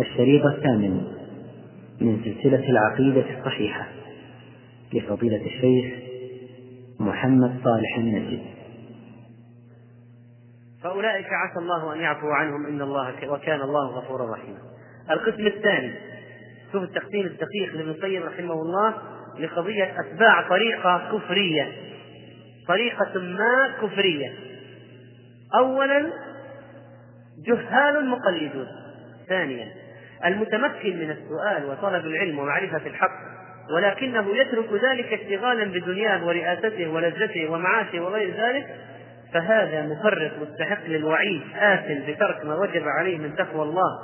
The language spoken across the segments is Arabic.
الشريط الثامن من سلسلة العقيدة الصحيحة لفضيلة الشيخ محمد صالح النجد فأولئك عسى الله أن يعفو عنهم إن الله وكان الله غفورا رحيما. القسم الثاني شوف التقسيم الدقيق لابن القيم رحمه الله لقضية أتباع طريقة كفرية. طريقة ما كفرية. أولا جهال مقلدون. ثانيا المتمكن من السؤال وطلب العلم ومعرفة الحق ولكنه يترك ذلك اشتغالا بدنياه ورئاسته ولذته ومعاشه وغير ذلك فهذا مفرط مستحق للوعيد آثم بترك ما وجب عليه من تقوى الله.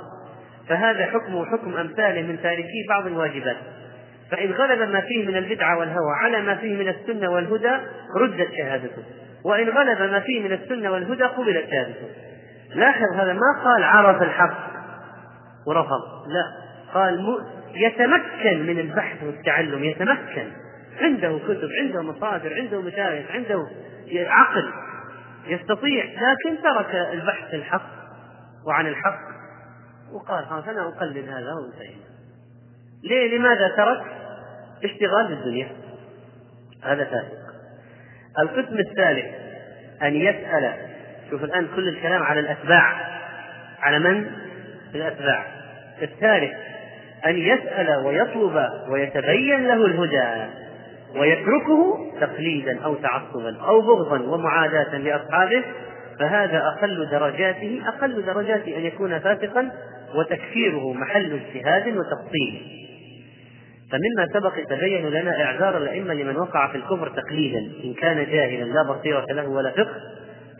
فهذا حكمه حكم أمثاله من تاركي بعض الواجبات. فإن غلب ما فيه من البدعة والهوى على ما فيه من السنة والهدى ردت شهادته. وإن غلب ما فيه من السنة والهدى قبلت شهادته. لاحظ هذا ما قال عرف الحق. ورفض. لا. قال يتمكن من البحث والتعلم يتمكن. عنده كتب عنده مصادر عنده مشايخ عنده عقل يستطيع لكن ترك البحث الحق وعن الحق. وقال خلاص أنا أقلد هذا وانتهينا ليه؟ لماذا ترك؟ اشتغال بالدنيا. هذا فاسق. القسم الثالث أن يسأل شوف الآن كل الكلام على الأتباع. على من؟ الأتباع. الثالث أن يسأل ويطلب ويتبين له الهدى ويتركه تقليدا أو تعصبا أو بغضا ومعاداة لأصحابه فهذا أقل درجاته أقل درجاته أن يكون فاسقا وتكفيره محل اجتهاد وتفصيل. فمما سبق تبين لنا إعذار الأئمة لمن وقع في الكفر تقليدا إن كان جاهلا لا بصيرة له ولا فقه.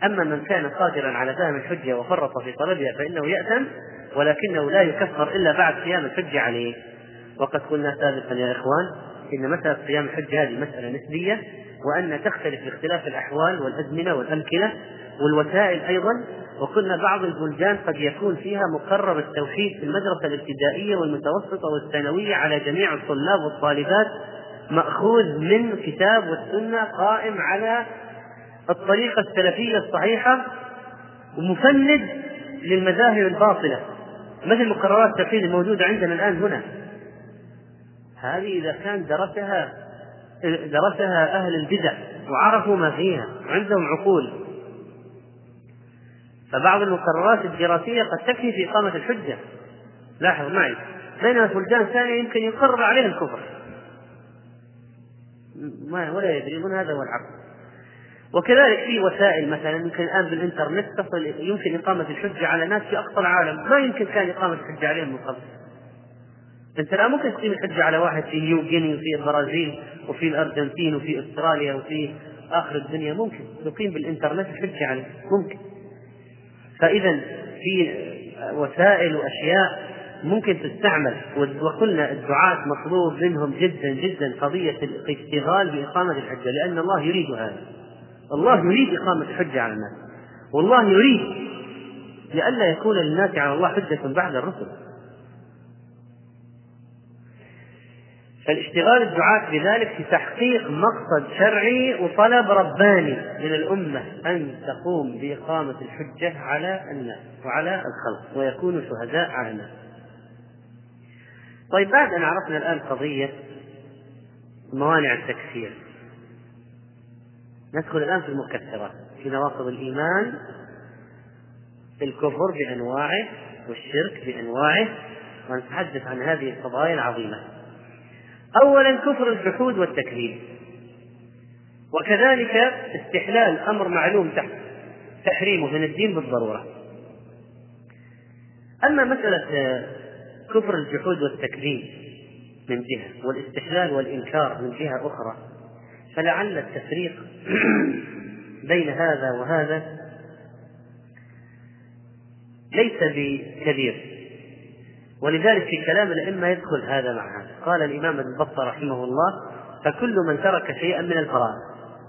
أما من كان قادرا على فهم الحجة وفرط في طلبها فإنه يأثم. ولكنه لا يكفر إلا بعد قيام الحجه عليه. وقد قلنا سابقا يا إخوان إن مساله قيام الحجه هذه مسألة نسبية وأن تختلف باختلاف الأحوال والأزمنة والأمكنة والوسائل أيضا. وقلنا بعض البلدان قد يكون فيها مقرر التوحيد في المدرسة الابتدائية والمتوسطة والثانوية على جميع الطلاب والطالبات مأخوذ من كتاب والسنة قائم على الطريقة السلفية الصحيحة ومفند للمذاهب الباطلة. مثل مقررات التوحيد الموجودة عندنا الآن هنا؟ هذه إذا كان درسها درسها أهل البدع وعرفوا ما فيها وعندهم عقول. فبعض المقررات الدراسية قد تكفي في إقامة الحجة. لاحظ معي بينما بلدان ثانية يمكن يقرر عليها الكفر. ما ولا يدرون هذا هو العقل. وكذلك في وسائل مثلا يمكن الآن بالإنترنت تصل يمكن إقامة الحجة على ناس في أقصى العالم. ما يمكن كان إقامة الحجة عليهم من قبل. أنت الآن ممكن تقيم الحجة على واحد في نيو جيني وفي البرازيل وفي الأرجنتين وفي أستراليا وفي آخر الدنيا. ممكن. تقيم بالإنترنت الحجة عليه. ممكن. فإذا في وسائل وأشياء ممكن تستعمل. وقلنا الدعاة مطلوب منهم جدا جدا قضية الاشتغال بإقامة الحجة لأن الله يريد هذا. الله يريد إقامة الحجة على الناس. والله يريد لئلا يكون للناس على الله حجة بعد الرسل. فالاشتغال الدعاة بذلك في تحقيق مقصد شرعي وطلب رباني من الأمة أن تقوم بإقامة الحجة على الناس وعلى الخلق ويكونوا شهداء على الناس. طيب بعد أن عرفنا الآن قضية موانع التكفير. ندخل الآن في المكفرات في نواقض الإيمان الكفر بأنواعه والشرك بأنواعه ونتحدث عن هذه القضايا العظيمة. أولا كفر الجحود والتكذيب. وكذلك استحلال أمر معلوم تحت تحريمه من الدين بالضرورة. أما مسألة كفر الجحود والتكذيب من جهة والاستحلال والإنكار من جهة أخرى فلعل التفريق بين هذا وهذا ليس بكبير. ولذلك في كلام الأئمة يدخل هذا مع هذا. قال الإمام ابن بطة رحمه الله فكل من ترك شيئا من الفرائض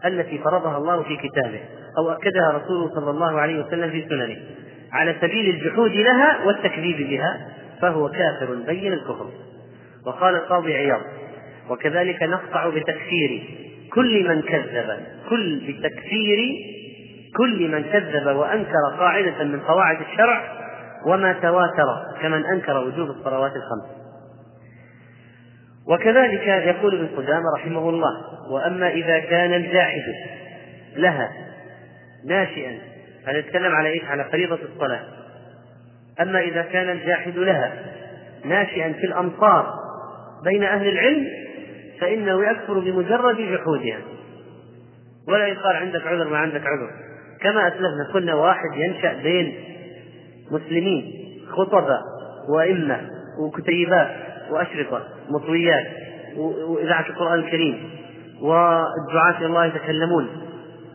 التي فرضها الله في كتابه أو أكدها رسوله صلى الله عليه وسلم في سننه على سبيل الجحود لها والتكذيب بها فهو كافر بين الكفر. وقال القاضي عياض وكذلك نقطع بتكفير كل من كذب كل بتكفير كل من كذب وأنكر قاعدة من قواعد الشرع وما تواتر كمن أنكر وجوب الصلوات الخمس. وكذلك يقول ابن قدامة رحمه الله وأما إذا كان الجاحد لها ناشئا هذا يتكلم على إيش؟ على فريضة الصلاة. أما إذا كان الجاحد لها ناشئا في الأمصار بين أهل العلم فإنه يكفر بمجرد جحودها. ولا يقال عندك عذر ما عندك عذر. كما أسلفنا كنا واحد ينشأ بين مسلمين خطباء وإمة وكتيبات وأشرطة مطويات وإذاعة القرآن الكريم والدعاة إلى الله يتكلمون.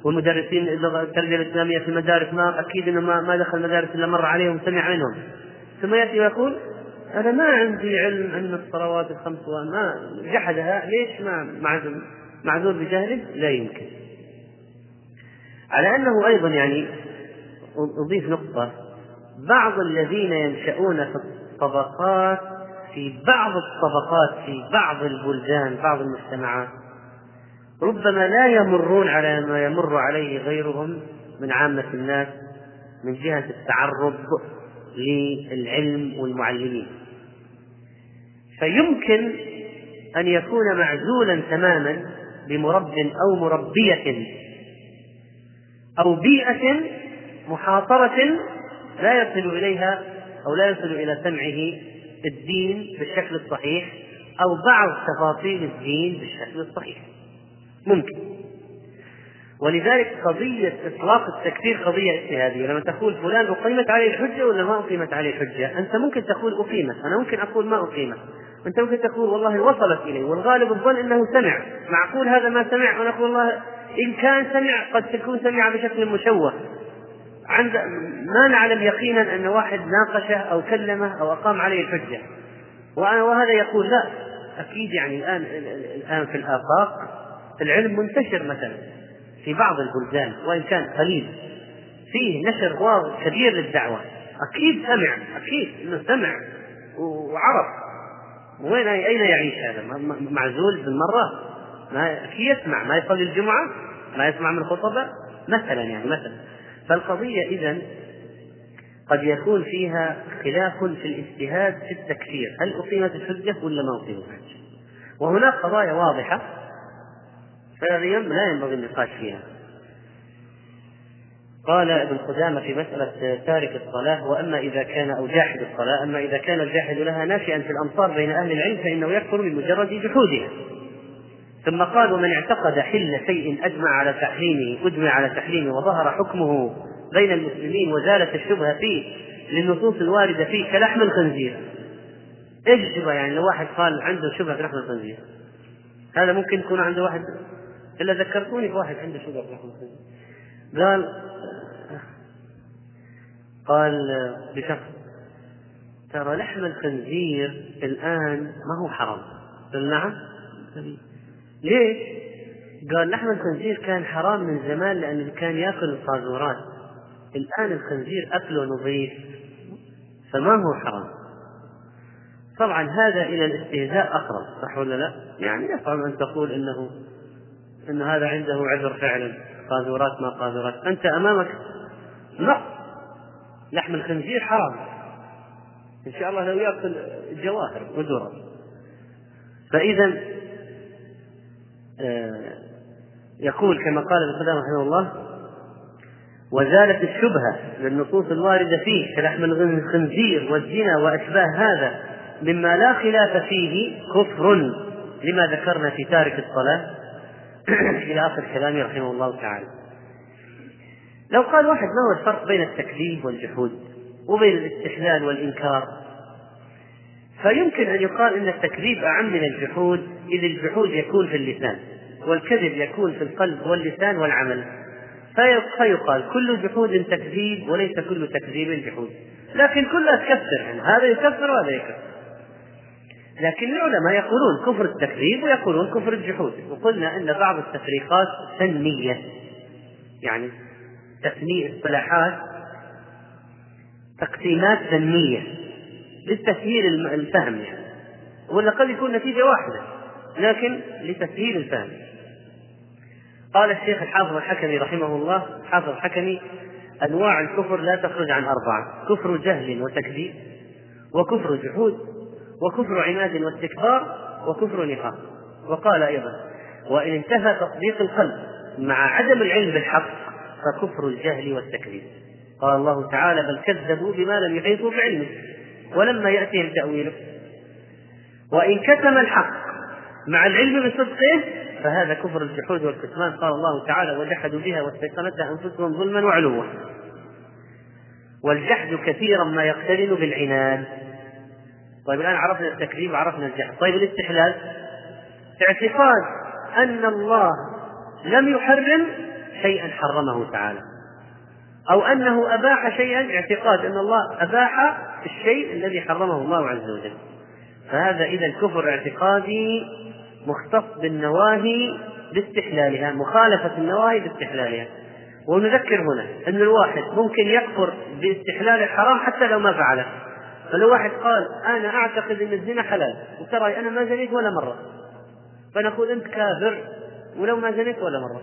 والمدرسين التربية الإسلامية في المدارس ما أكيد أنه ما, دخل المدارس إلا مر عليهم سمع منهم. ثم يأتي ويقول أنا ما عندي علم أن الصلوات الخمس وما جحدها ليش ما معذور معذور بجهله؟ لا يمكن. على أنه أيضا يعني أضيف نقطة بعض الذين ينشأون في الطبقات في بعض الطبقات في بعض البلدان بعض المجتمعات ربما لا يمرون على ما يمر عليه غيرهم من عامة الناس من جهة التعرض للعلم والمعلمين فيمكن أن يكون معزولا تماما بمرب أو مربية أو بيئة محاصرة لا يصل إليها أو لا يصل إلى سمعه الدين بالشكل الصحيح أو بعض تفاصيل الدين بالشكل الصحيح. ممكن. ولذلك قضية إطلاق التكفير قضية اجتهادية. لما تقول فلان أقيمت عليه الحجة ولا ما أقيمت عليه الحجة؟ أنت ممكن تقول أقيمت. أنا ممكن أقول ما أقيمت. أنت ممكن تقول والله وصلت إليه والغالب الظن أنه سمع. معقول هذا ما سمع؟ ونقول والله إن كان سمع قد تكون سمع بشكل مشوه. عند ما نعلم يقينا أن واحد ناقشه أو كلمه أو أقام عليه الحجة. وهذا يقول لا. أكيد يعني الآن الآن في الآفاق العلم منتشر مثلا في بعض البلدان وإن كان قليل. فيه نشر واضح كبير للدعوة. أكيد سمع أكيد أنه سمع وعرف. وين أين يعيش هذا؟ معزول بالمرة؟ ما يسمع ما يصلي الجمعة؟ ما يسمع من الخطبة مثلا يعني مثلا. فالقضية إذا قد يكون فيها خلاف في الاجتهاد في التكفير. هل أقيمت الحجة ولا ما أقيمت الحجة؟ وهناك قضايا واضحة. لا ينبغي النقاش فيها. قال ابن قدامة في مسألة تارك الصلاة وأما إذا كان أو جاحد الصلاة أما إذا كان الجاحد لها ناشئا في الأمصار بين أهل العلم فإنه يكفر بمجرد جحودها. ثم قال ومن اعتقد حل شيء أجمع على تحريمه أجمع على تحريمه وظهر حكمه بين المسلمين وزالت الشبهة فيه للنصوص الواردة فيه كلحم الخنزير. إيش الشبهة يعني؟ لو واحد قال عنده شبهة في لحم الخنزير. هذا ممكن يكون عنده واحد إلا ذكرتوني بواحد عنده شبهة في لحم الخنزير. قال قال بشخص ترى لحم الخنزير الآن ما هو حرام. قال نعم. ليه؟ قال لحم الخنزير كان حرام من زمان لأنه كان يأكل القاذورات الآن الخنزير أكله نظيف فما هو حرام. طبعا هذا إلى الاستهزاء أقرب صح ولا لا؟ يعني يفهم أن تقول إنه أن هذا عنده عذر فعلا. قاذورات ما قاذورات أنت أمامك نقص لحم الخنزير حرام. إن شاء الله لو يأكل جواهر ودرر فإذا آه، يقول كما قال ابن رحمه الله وزالت الشبهة للنصوص الواردة فيه كلحم الخنزير والزنا وأشباه هذا مما لا خلاف فيه كفر. لما ذكرنا في تارك الصلاة؟ إلى آخر كلامه رحمه الله تعالى. لو قال واحد ما هو الفرق بين التكذيب والجحود وبين الاستحلال والإنكار؟ فيمكن أن يقال أن التكذيب أعم من الجحود إذ الجحود يكون في اللسان والكذب يكون في القلب واللسان والعمل. فيقال كل جحود تكذيب وليس كل تكذيب جحود. لكن كلها تكفر يعني هذا يكفر وهذا يكفر. لكن العلماء يقولون كفر التكذيب ويقولون كفر الجحود. وقلنا إن بعض التفريقات فنيه يعني تسمية اصطلاحات تقسيمات فنيه للتسهيل الفهم يعني. ولا قد يكون نتيجة واحدة لكن لتسهيل الفهم. قال الشيخ الحافظ الحكمي رحمه الله حافظ الحكمي أنواع الكفر لا تخرج عن أربعة كفر جهل وتكذيب وكفر جحود وكفر عناد واستكبار وكفر نفاق. وقال أيضا وإن انتهى تصديق القلب مع عدم العلم بالحق فكفر الجهل والتكذيب. قال الله تعالى بل كذبوا بما لم يحيطوا بعلمه ولما يأتيهم تأويله. وإن كتم الحق مع العلم بصدقه فهذا كفر الجحود والكتمان. قال الله تعالى وجحدوا بها واستيقنتها أنفسهم ظلما وعلوا. والجحد كثيرا ما يقترن بالعناد. طيب الآن عرفنا التكذيب وعرفنا الجحد. طيب الاستحلال. اعتقاد أن الله لم يحرم شيئا حرمه تعالى. أو أنه أباح شيئا اعتقاد أن الله أباح الشيء الذي حرمه الله عز وجل. فهذا إذا الكفر اعتقادي مختص بالنواهي باستحلالها مخالفة النواهي باستحلالها. ونذكر هنا أن الواحد ممكن يكفر باستحلال الحرام حتى لو ما فعله. فلو واحد قال أنا أعتقد أن الزنا حلال وترى أنا ما زنيت ولا مرة. فنقول أنت كافر ولو ما زنيت ولا مرة.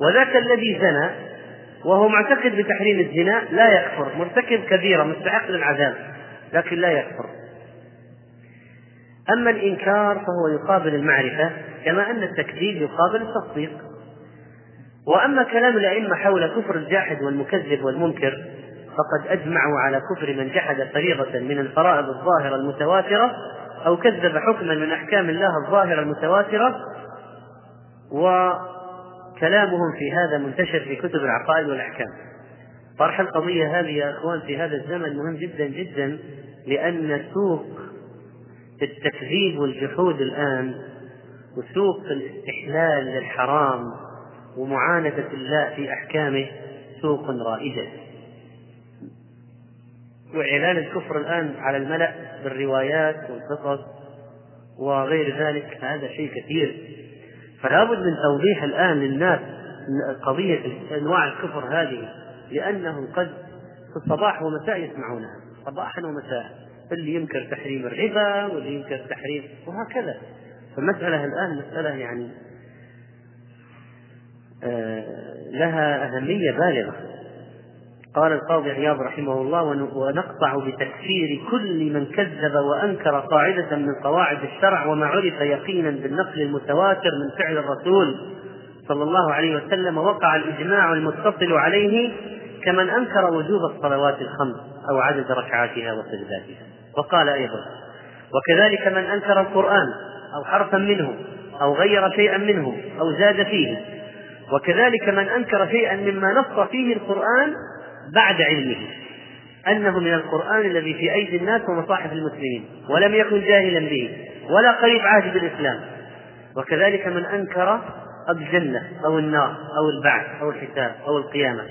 وذاك الذي زنى وهو معتقد بتحريم الزنا لا يكفر. مرتكب كبيرة مستحق للعذاب لكن لا يكفر. أما الإنكار فهو يقابل المعرفة كما أن التكذيب يقابل التصديق. وأما كلام الأئمة حول كفر الجاحد والمكذب والمنكر فقد أجمعوا على كفر من جحد فريضة من الفرائض الظاهرة المتواترة أو كذب حكما من أحكام الله الظاهرة المتواترة وكلامهم في هذا منتشر في كتب العقائد والأحكام. طرح القضية هذه يا أخوان في هذا الزمن مهم جدا جدا لأن سوق التكذيب والجحود الآن وسوق الاستحلال للحرام ومعاندة الله في أحكامه سوق رائجة وإعلان الكفر الآن على الملأ بالروايات والقصص وغير ذلك هذا شيء كثير. فلا بد من توضيح الآن للناس قضية أنواع الكفر هذه لأنهم قد في الصباح ومساء يسمعونها صباحا ومساء. اللي ينكر تحريم الربا واللي ينكر تحريم وهكذا. فالمسألة الآن مسألة يعني آه، لها أهمية بالغة. قال القاضي عياض رحمه الله ونقطع بتكفير كل من كذب وأنكر قاعدة من قواعد الشرع وما عرف يقينا بالنقل المتواتر من فعل الرسول صلى الله عليه وسلم وقع الإجماع المتصل عليه كمن أنكر وجوب الصلوات الخمس أو عدد ركعاتها وسجداتها. وقال أيضا وكذلك من أنكر القرآن أو حرفا منه أو غير شيئا منه أو زاد فيه. وكذلك من أنكر شيئا مما نص فيه القرآن بعد علمه أنه من القرآن الذي في أيدي الناس ومصاحف المسلمين ولم يكن جاهلا به ولا قريب عهد بالإسلام. وكذلك من أنكر الجنة أو النار أو البعث أو الحساب أو القيامة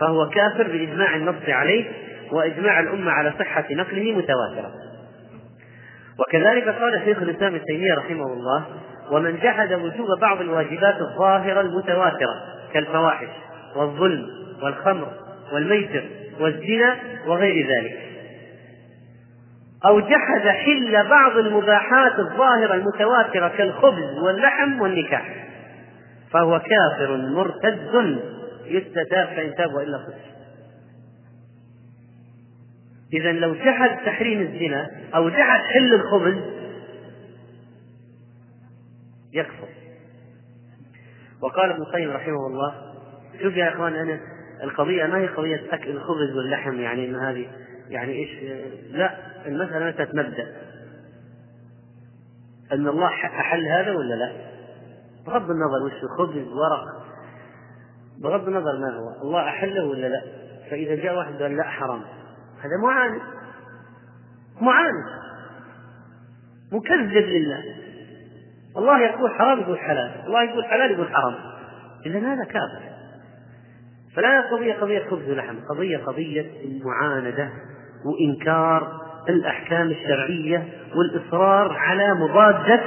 فهو كافر بإجماع النص عليه وإجماع الأمة على صحة نقله متواترة. وكذلك قال شيخ الإسلام ابن تيمية رحمه الله ومن جحد وجوب بعض الواجبات الظاهرة المتواترة كالفواحش والظلم والخمر والميسر والزنا وغير ذلك. أو جحد حل بعض المباحات الظاهرة المتواترة كالخبز واللحم والنكاح. فهو كافر مرتد يستتاب فإن تاب وإلا قتل إذا لو جحد تحريم الزنا أو جحد حل الخبز يكفر. وقال ابن القيم رحمه الله شوف يا إخوان أنا القضية ما هي قضية اكل الخبز واللحم يعني ان هذه يعني إيش لا المسألة مساله مبدأ. أن الله أحل هذا ولا لا؟ بغض النظر وش خبز ورق. بغض النظر ما هو الله أحله ولا لا؟ فإذا جاء واحد قال لا حرام. هذا معاند معاند مكذب لله. الله يقول حرام يقول حلال. الله يقول حلال يقول حرام. إذا هذا كافر فلا قضية قضية خبز ولحم قضية قضية المعاندة وإنكار الأحكام الشرعية والإصرار على مضادة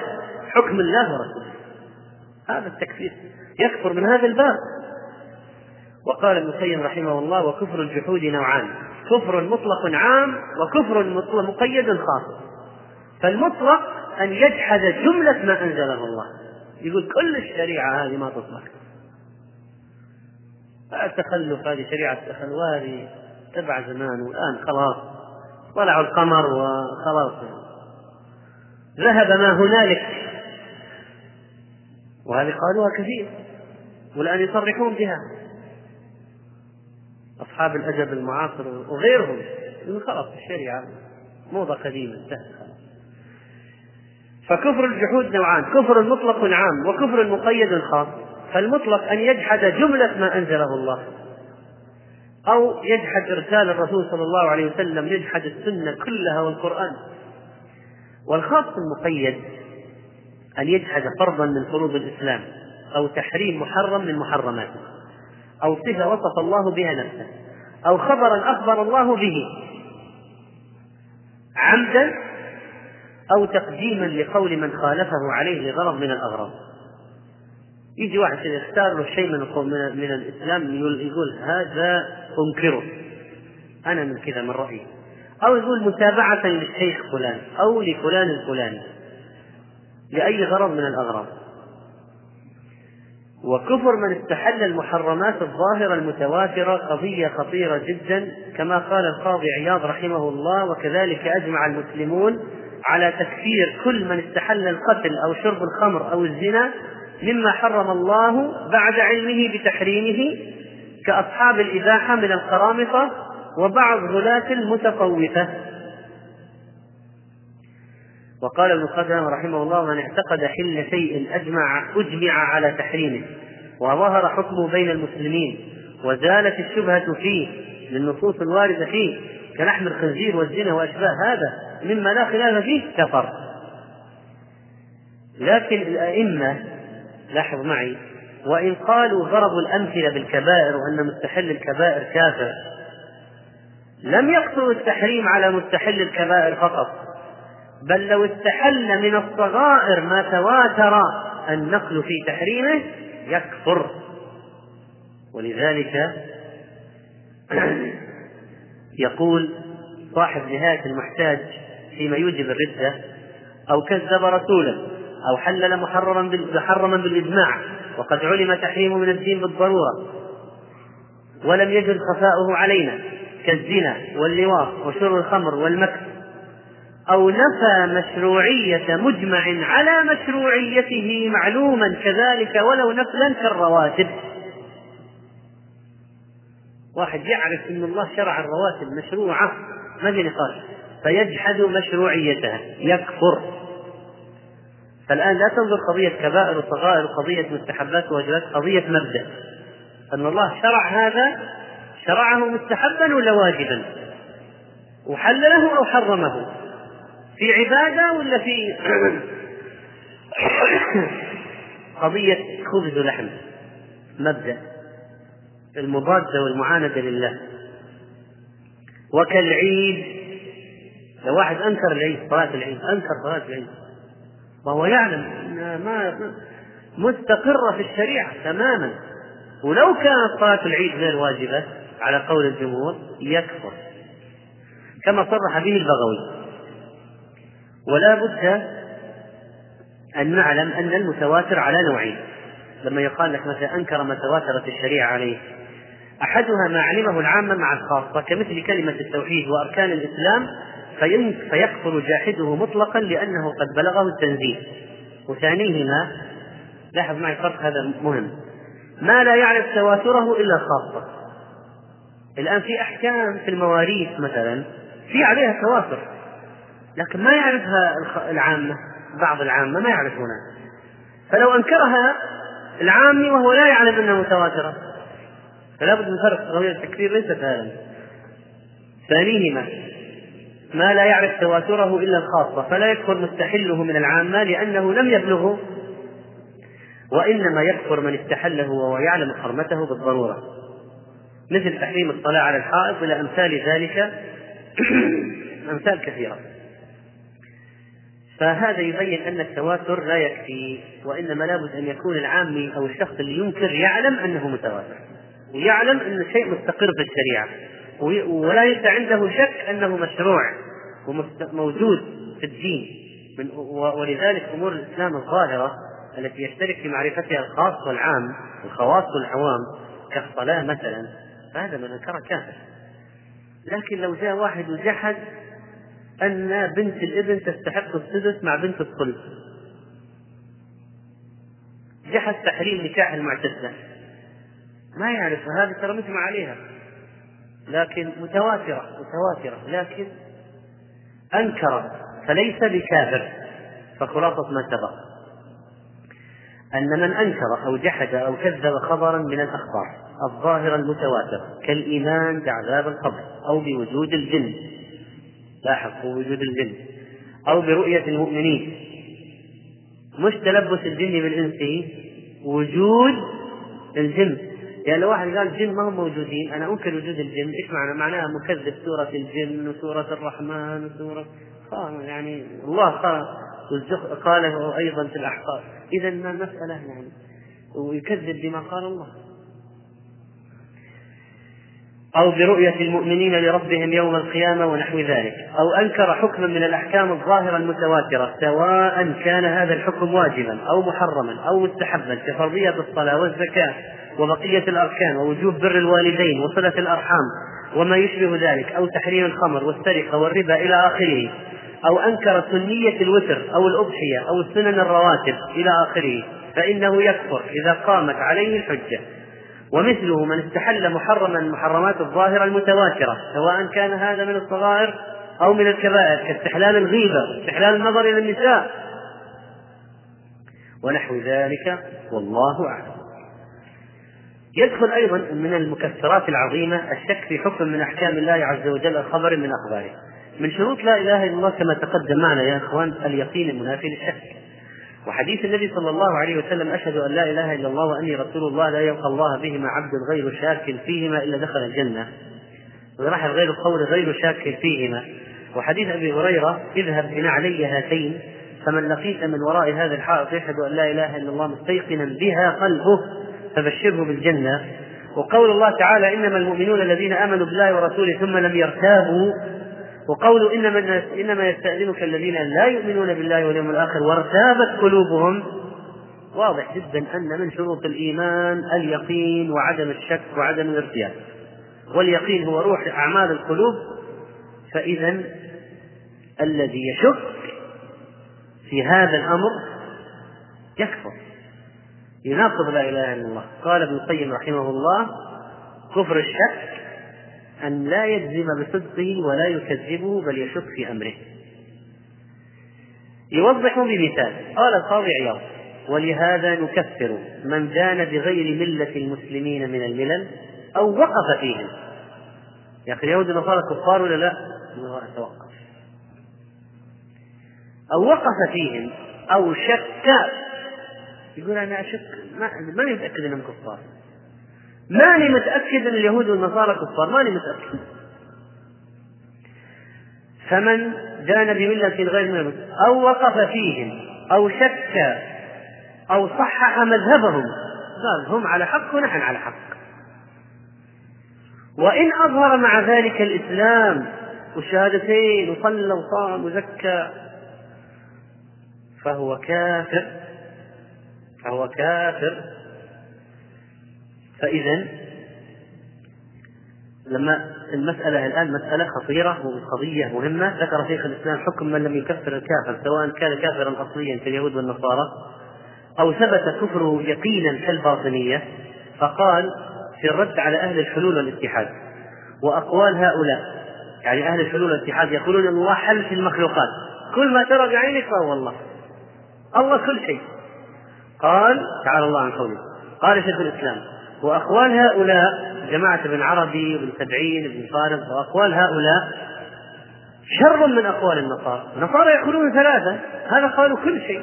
حكم الله ورسوله. هذا التكفير يكفر من هذا الباب. وقال ابن القيم رحمه الله وكفر الجحود نوعان كفر مطلق عام وكفر مقيد خاص. فالمطلق أن يجحد جملة ما أنزله الله. يقول كل الشريعة هذه ما تصلح التخلف هذه شريعة التخلف هذه تبع زمان والآن خلاص. طلعوا القمر وخلاص. ذهب ما هنالك. وهذه قالوها كثير والآن يصرحون بها. أصحاب الأدب المعاصر وغيرهم خلاص الشريعة موضة قديمة انتهت فكفر الجحود نوعان كفر مطلق عام وكفر مقيد خاص. فالمطلق أن يجحد جملة ما أنزله الله. أو يجحد إرسال الرسول صلى الله عليه وسلم يجحد السنة كلها والقرآن. والخاص المقيد أن يجحد فرضا من فروض الإسلام أو تحريم محرم من محرماته. أو صفة وصف الله بها نفسه. أو خبرا أخبر الله به. عمدا أو تقديما لقول من خالفه عليه لغرض من الأغراض. يجي واحد كذا يختار له شيء من من الإسلام يقول هذا أنكره. أنا من كذا من رأيي. أو يقول متابعة للشيخ فلان أو لفلان الفلاني. لأي غرض من الأغراض. وكفر من استحل المحرمات الظاهرة المتواترة قضية خطيرة جدا كما قال القاضي عياض رحمه الله وكذلك أجمع المسلمون على تكفير كل من استحل القتل أو شرب الخمر أو الزنا مما حرم الله بعد علمه بتحريمه كأصحاب الإباحة من القرامطة وبعض غلاة المتصوفة وقال ابن قدام رحمه الله من اعتقد حل شيء أجمع أجمع على تحريمه وظهر حكمه بين المسلمين وزالت الشبهة فيه للنصوص الواردة فيه كلحم الخنزير والزنا وأشباه هذا مما لا خلاف فيه كفر. لكن الأئمة لاحظ معي. وإن قالوا ضربوا الأمثلة بالكبائر وأن مستحل الكبائر كافر. لم يقصروا التحريم على مستحل الكبائر فقط. بل لو استحل من الصغائر ما تواتر النقل في تحريمه يكفر. ولذلك يقول صاحب نهاية المحتاج فيما يوجب الردة أو كذب رسولا أو حلل محرما محرما بالإجماع. وقد علم تحريمه من الدين بالضرورة. ولم يجد خفاؤه علينا كالزنا واللواط وشرب الخمر والمكس أو نفى مشروعية مجمع على مشروعيته معلوما كذلك ولو نفلا كالرواتب. واحد يعرف أن الله شرع الرواتب مشروعة ما في نقاش. فيجحد مشروعيتها يكفر. فالآن لا تنظر قضية كبائر وصغائر وقضية مستحبات وواجبات قضية مبدأ. أن الله شرع هذا شرعه مستحبا ولا واجبا؟ وحلله أو حرمه؟ في عبادة ولا في قضية خبز ولحم مبدأ. المضادة والمعاندة لله. وكالعيد. لو واحد أنكر العيد صلاة العيد أنكر صلاة العيد. وهو يعلم أنها ما مستقرة في الشريعة تماما. ولو كانت صلاة العيد غير واجبة على قول الجمهور يكفر. كما صرح به البغوي. ولا بد أن نعلم أن المتواتر على نوعين. لما يقال لك مثلا أنكر ما تواترت الشريعة عليه أحدها ما علمه العامة مع الخاصة كمثل كلمة التوحيد وأركان الإسلام فيكفر جاحده مطلقا لأنه قد بلغه التنزيل وثانيهما لاحظ معي الفرق هذا مهم. ما لا يعرف تواتره إلا الخاصة الآن في أحكام في المواريث مثلا في عليها تواتر. لكن ما يعرفها العامة بعض العامة ما يعرفونها فلو أنكرها العامي وهو لا يعلم أنها متواترة فلا بد من فرق قضية التكفير ليست هذا ثانيهما ما لا يعرف تواتره إلا الخاصة فلا يكفر مستحله من العامة لأنه لم يبلغه وإنما يكفر من استحله وهو يعلم حرمته بالضرورة. مثل تحريم الصلاة على الحائط إلى أمثال ذلك أمثال كثيرة. فهذا يبين أن التواتر لا يكفي وإنما لابد أن يكون العامي أو الشخص اللي ينكر يعلم أنه متواتر ويعلم أن الشيء مستقر في الشريعة. ولا ليس عنده شك أنه مشروع وموجود في الدين. من ولذلك أمور الإسلام الظاهرة التي يشترك في معرفتها الخاص والعام الخواص والعوام كالصلاة مثلا فهذا من أنكر كافر. لكن لو جاء واحد وجحد أن بنت الابن تستحق السدس مع بنت الصلب جحد تحريم نكاح المعتزلة. ما يعرف هذه ترى مجمع عليها. لكن متواترة متواترة. لكن أنكر فليس بكافر فخلاصة ما سبق. أن من أنكر أو جحد أو كذب خبرا من الأخبار الظاهرة المتواترة كالإيمان بعذاب القبر أو بوجود الجن. لاحظ بوجود الجن. أو برؤية المؤمنين. مش تلبس الجن بالإنس وجود الجن. يعني لو واحد قال الجن ما هم موجودين. أنا أنكر وجود الجن. إيش معنى؟ معناها مكذب سورة الجن وسورة الرحمن وسوره يعني الله قال قاله أيضا في الأحقاف. اذا المساله يعني. ويكذب بما قال الله. أو برؤية المؤمنين لربهم يوم القيامة ونحو ذلك. أو أنكر حكما من الأحكام الظاهرة المتواترة سواء كان هذا الحكم واجبا أو محرما أو مستحبا كفرضية الصلاة والزكاة. وبقية الأركان ووجوب بر الوالدين وصلة الأرحام وما يشبه ذلك أو تحريم الخمر والسرقة والربا إلى آخره أو أنكر سنية الوتر أو الأضحية أو السنن الرواتب إلى آخره فإنه يكفر إذا قامت عليه الحجة. ومثله من استحل محرما من المحرمات الظاهرة المتواترة سواء كان هذا من الصغائر أو من الكبائر كاستحلال الغيبة استحلال النظر إلى النساء. ونحو ذلك والله أعلم. يدخل أيضا من المكسرات العظيمة الشك في حكم من أحكام الله عز وجل الخبر من أخباره. من شروط لا إله إلا الله كما تقدم معنا يا إخوان اليقين المنافي للشك. وحديث النبي صلى الله عليه وسلم أشهد أن لا إله إلا الله وأني رسول الله لا يلقى الله بهما عبد غير شاك فيهما إلا دخل الجنة. وراح غير القول غير شاك فيهما. وحديث أبي هريرة اذهب بنعلي هاتين فمن لقيت من وراء هذا الحائط يشهد أن لا إله إلا الله مستيقنا بها قلبه. فبشره بالجنة. وقول الله تعالى إنما المؤمنون الذين آمنوا بالله ورسوله ثم لم يرتابوا. وقوله إنما إنما يستأذنك الذين لا يؤمنون بالله واليوم الآخر وارتابت قلوبهم. واضح جدا أن من شروط الإيمان اليقين وعدم الشك وعدم الارتياب. واليقين هو روح أعمال القلوب. فإذا الذي يشك في هذا الأمر يكفر. يناقض لا إله إلا الله. قال ابن القيم رحمه الله كفر الشك أن لا يجزم بصدقه ولا يكذبه بل يشك في أمره. يوضح بمثال قال القاضي عياض ولهذا نكفر من دان بغير ملة المسلمين من الملل أو وقف فيهم. يا أخي اليهود والنصارى كفار ولا لا؟ توقف أو وقف فيهم أو شك يقول أنا أشك ما متأكد أنهم كفار. ماني متأكد أن اليهود والنصارى كفار ماني متأكد. فمن جان بملة غير من أو وقف فيهم أو شك أو صحح مذهبهم قال هم على حق ونحن على حق. وإن أظهر مع ذلك الإسلام والشهادتين وصلى وصام وزكى فهو كافر. فهو كافر. فإذا لما المسألة الآن مسألة خطيرة وقضية مهمة. ذكر شيخ الإسلام حكم من لم يكفر الكافر سواء كان كافرا أصليا كاليهود والنصارى أو ثبت كفره يقينا كالباطنية. فقال في الرد على أهل الحلول والاتحاد وأقوال هؤلاء يعني أهل الحلول والاتحاد يقولون الله حل في المخلوقات كل ما ترى بعينك فهو الله. الله كل شيء. قال تعالى الله عن قوله قال شيخ الإسلام وأقوال هؤلاء جماعة ابن عربي وابن سبعين وابن فارس وأقوال هؤلاء شر من أقوال النصارى. النصارى يقولون ثلاثة هذا قالوا كل شيء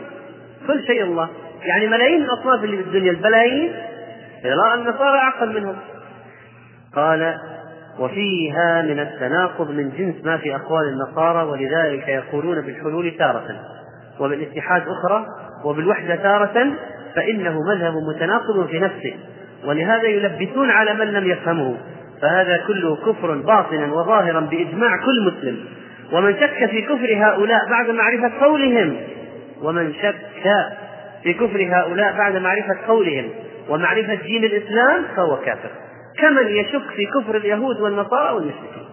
كل شيء الله. يعني ملايين الأصناف اللي في الدنيا البلايين النصارى أعقل منهم. قال وفيها من التناقض من جنس ما في أقوال النصارى ولذلك يقولون بالحلول تارة. وبالاتحاد أخرى وبالوحدة تارة فإنه مذهب متناقض في نفسه ولهذا يلبسون على من لم يفهمه فهذا كله كفر باطنا وظاهرا بإجماع كل مسلم. ومن شك في كفر هؤلاء بعد معرفة قولهم ومن شك في كفر هؤلاء بعد معرفة قولهم ومعرفة دين الإسلام فهو كافر. كمن يشك في كفر اليهود والنصارى والمشركين.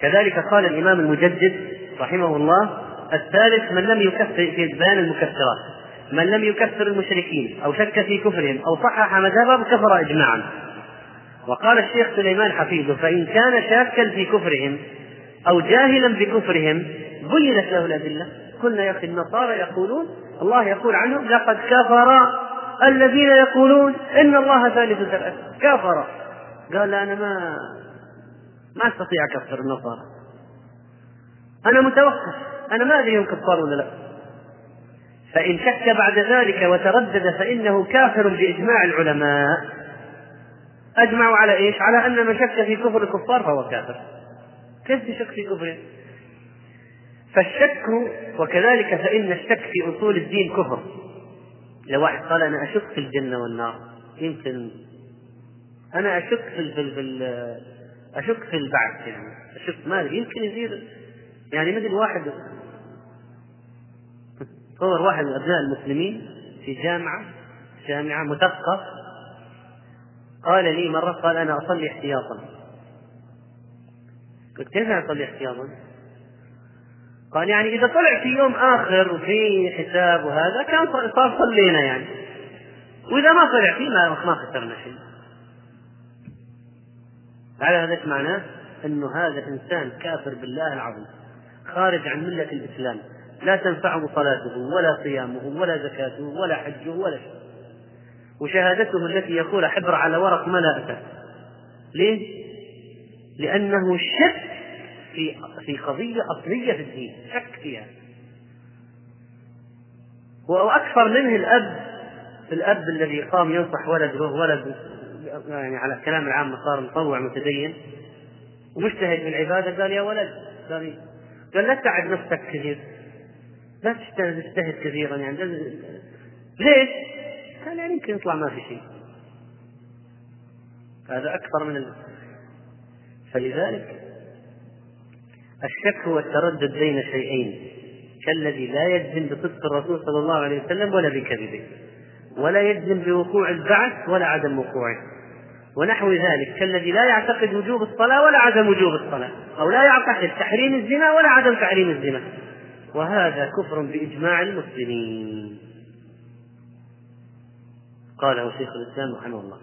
كذلك قال الإمام المجدد رحمه الله الثالث من لم يكفر في بيان المكفرات. من لم يكفر المشركين أو شك في كفرهم أو صحح مذهبهم كفر إجماعا. وقال الشيخ سليمان حفيظه فإن كان شاكا في كفرهم أو جاهلا بكفرهم بينت له الأدلة. قلنا يا أخي النصارى يقولون الله يقول عنهم لقد كفر الذين يقولون إن الله ثالث ثلاثة كفر. قال لا أنا ما ما أستطيع أكفر النصارى. أنا متوقف. أنا ما أدري هم كفار ولا لا. فإن شك بعد ذلك وتردد فإنه كافر بإجماع العلماء. أجمعوا على إيش؟ على أن من شك في كفر الكفار فهو كافر. كيف تشك في كفرهم؟ فالشك وكذلك فإن الشك في أصول الدين كفر. لو واحد قال أنا أشك في الجنة والنار يمكن أنا أشك في في, في أشك في البعث يعني. أشك ما يمكن يصير يعني مثل واحد تصور واحد من أبناء المسلمين في جامعة جامعة مثقف قال لي مرة قال أنا أصلي احتياطا. قلت كيف أصلي احتياطا؟ قال يعني إذا طلع في يوم آخر وفي حساب وهذا كان صار صلينا يعني. وإذا ما طلع فيه ما ما خسرنا شيء. على هذا معناه؟ إنه هذا إنسان كافر بالله العظيم. خارج عن ملة الإسلام. لا تنفعه صلاته ولا صيامه ولا زكاته ولا حجه ولا شيء. وشهادته التي يقول حبر على ورق ما لا أتى ليه؟ لأنه شك في في قضية أصلية في الدين. شك فيها. وأكثر منه الأب. الأب الذي قام ينصح ولده ولد يعني على الكلام العام صار مطوع متدين. ومجتهد في العبادة قال يا ولد قال قال لا تتعب نفسك كثير. لا تجتهد كثيرا يعني. ليش؟ قال يعني يمكن يطلع ما في شيء. هذا أكثر من ال... فلذلك الشك هو التردد بين شيئين. كالذي لا يجزم بصدق الرسول صلى الله عليه وسلم ولا بكذبه. ولا يجزم بوقوع البعث ولا عدم وقوعه. ونحو ذلك كالذي لا يعتقد وجوب الصلاة ولا عدم وجوب الصلاة أو لا يعتقد تحريم الزنا ولا عدم تحريم الزنا. وهذا كفر بإجماع المسلمين. قاله شيخ الإسلام رحمه الله.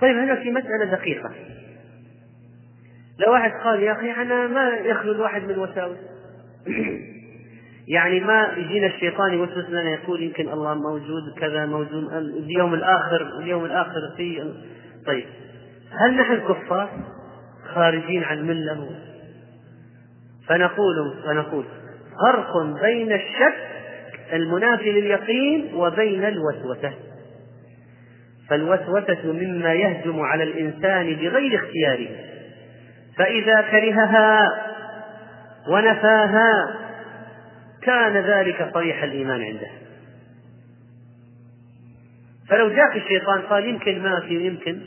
طيب هنا في مسألة دقيقة. لو واحد قال يا أخي أنا ما يخلو الواحد من وساوس. يعني ما يجينا الشيطان يوسوس لنا يقول يمكن الله موجود كذا موجود اليوم الآخر اليوم الآخر في طيب هل نحن كفار خارجين عن ملة فنقول فنقول فرق بين الشك المنافي لليقين وبين الوسوسة. فالوسوسة مما يهجم على الإنسان بغير اختياره. فإذا كرهها ونفاها كان ذلك صريح الإيمان عنده. فلو جاك الشيطان قال يمكن ما في يمكن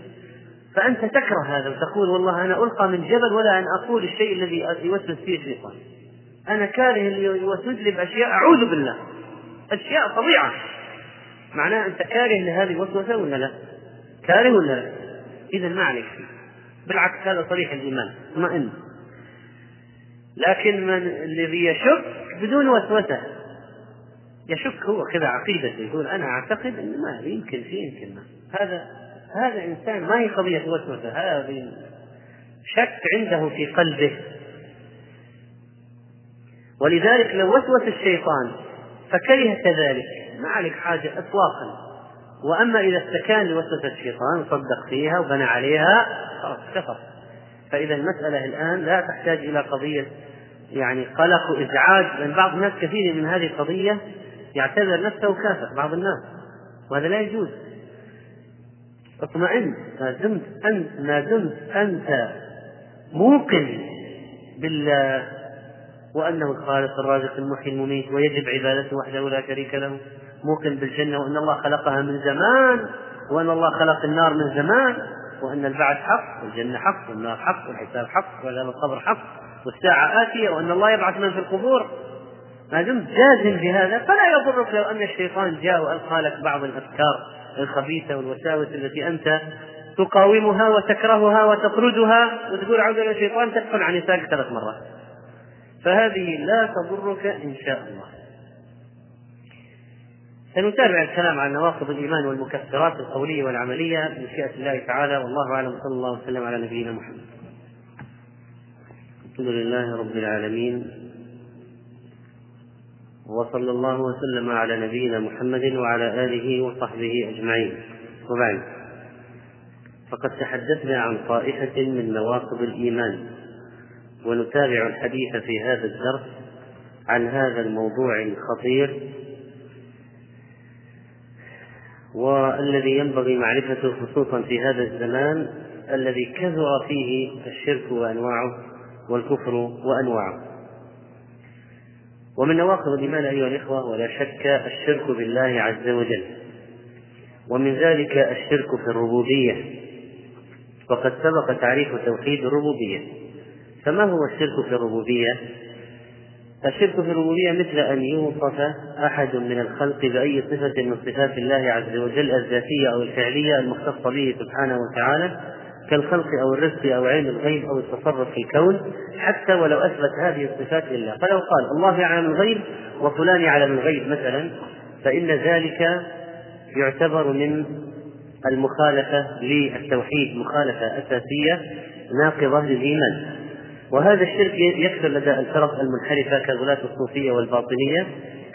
فأنت تكره هذا وتقول والله أنا ألقى من جبل ولا أن أقول الشيء الذي يوسوس فيه الشيطان. أنا كاره اللي يوسوس لي بأشياء أعوذ بالله. أشياء طبيعة. معناه أنت كاره لهذه الوسوسة ولا لا؟ كاره ولا لا؟ إذا ما عليك فيه. بالعكس هذا صريح الإيمان. اطمئن. لكن من الذي يشك بدون وسوسة يشك هو كذا عقيدته يقول أنا أعتقد أن ما يمكن في يمكن ما. هذا هذا إنسان ما هي قضية وسوسة هذه شك عنده في قلبه. ولذلك لو وسوس الشيطان فكره كذلك ما عليك حاجة إطلاقا. وأما إذا استكان لوسوسة الشيطان وصدق فيها وبنى عليها خلاص كفر. فإذا المسألة الآن لا تحتاج إلى قضية يعني قلق وإزعاج لأن بعض الناس كثير من هذه القضية يعتبر نفسه كافر بعض الناس. وهذا لا يجوز. اطمئن ما دمت أنت ما دمت أنت موقن بالله وأنه الخالق الرازق المحيي المميت ويجب عبادته وحده لا شريك له. موقن بالجنة وأن الله خلقها من زمان وأن الله خلق النار من زمان وأن البعث حق والجنة حق والنار حق والحساب حق وعذاب القبر حق والساعة آتية وأن الله يبعث من في القبور. ما دمت جازم بهذا فلا يضرك لو أن الشيطان جاء وألقى لك بعض الأفكار الخبيثة والوساوس التي أنت تقاومها وتكرهها وتطردها وتقول أعوذ بالله الشيطان تدخل عن نسائك ثلاث مرات. فهذه لا تضرك إن شاء الله. سنتابع الكلام عن نواقض الإيمان والمكفرات القولية والعملية بمشيئة الله تعالى والله أعلم صلى الله وسلم على نبينا محمد. الحمد لله رب العالمين وصلى الله وسلم على نبينا محمد وعلى آله وصحبه أجمعين. وبعد فقد تحدثنا عن طائفة من نواقض الإيمان ونتابع الحديث في هذا الدرس عن هذا الموضوع الخطير والذي ينبغي معرفته خصوصا في هذا الزمان الذي كثر فيه الشرك وأنواعه والكفر وأنواعه. ومن نواقض الإيمان أيها الإخوة ولا شك الشرك بالله عز وجل. ومن ذلك الشرك في الربوبية. وقد سبق تعريف توحيد الربوبية. فما هو الشرك في الربوبية؟ الشرك في الربوبية مثل أن يوصف أحد من الخلق بأي صفة من صفات الله عز وجل الذاتية أو الفعلية المختصة به سبحانه وتعالى كالخلق أو الرزق أو علم الغيب أو التصرف في الكون حتى ولو أثبت هذه الصفات لله. فلو قال الله يعلم الغيب وفلان يعلم الغيب مثلا فإن ذلك يعتبر من المخالفة للتوحيد مخالفة أساسية ناقضة للإيمان. وهذا الشرك يكثر لدى الفرق المنحرفة كغلاة الصوفية والباطنية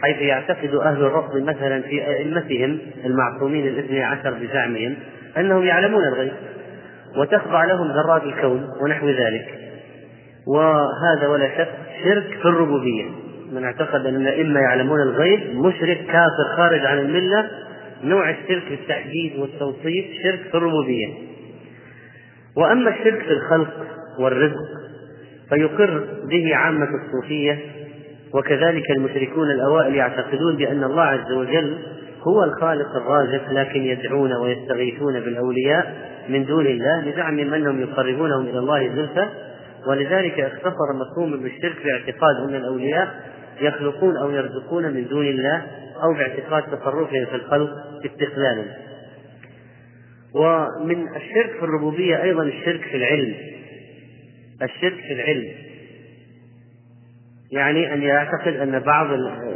حيث يعتقد أهل الرفض مثلا في أئمتهم المعصومين الاثني عشر بزعمهم أنهم يعلمون الغيب. وتخضع لهم ذرات الكون ونحو ذلك. وهذا ولا شك شرك في الربوبية. من اعتقد أن الأئمة يعلمون الغيب مشرك كافر خارج عن الملة نوع الشرك بالتحديد والتوصيف شرك في الربوبية. وأما الشرك في الخلق والرزق فيقر به عامة الصوفية وكذلك المشركون الأوائل يعتقدون بأن الله عز وجل هو الخالق الرازق لكن يدعون ويستغيثون بالأولياء. من دون الله لزعمهم أنهم يقربونهم إلى الله زلفى. ولذلك اختصر مفهوم بالشرك باعتقاد أن الأولياء يخلقون أو يرزقون من دون الله أو باعتقاد تصرفهم في الخلق استقلالا. ومن الشرك في الربوبية أيضا الشرك في العلم. الشرك في العلم. يعني أن يعتقد أن بعض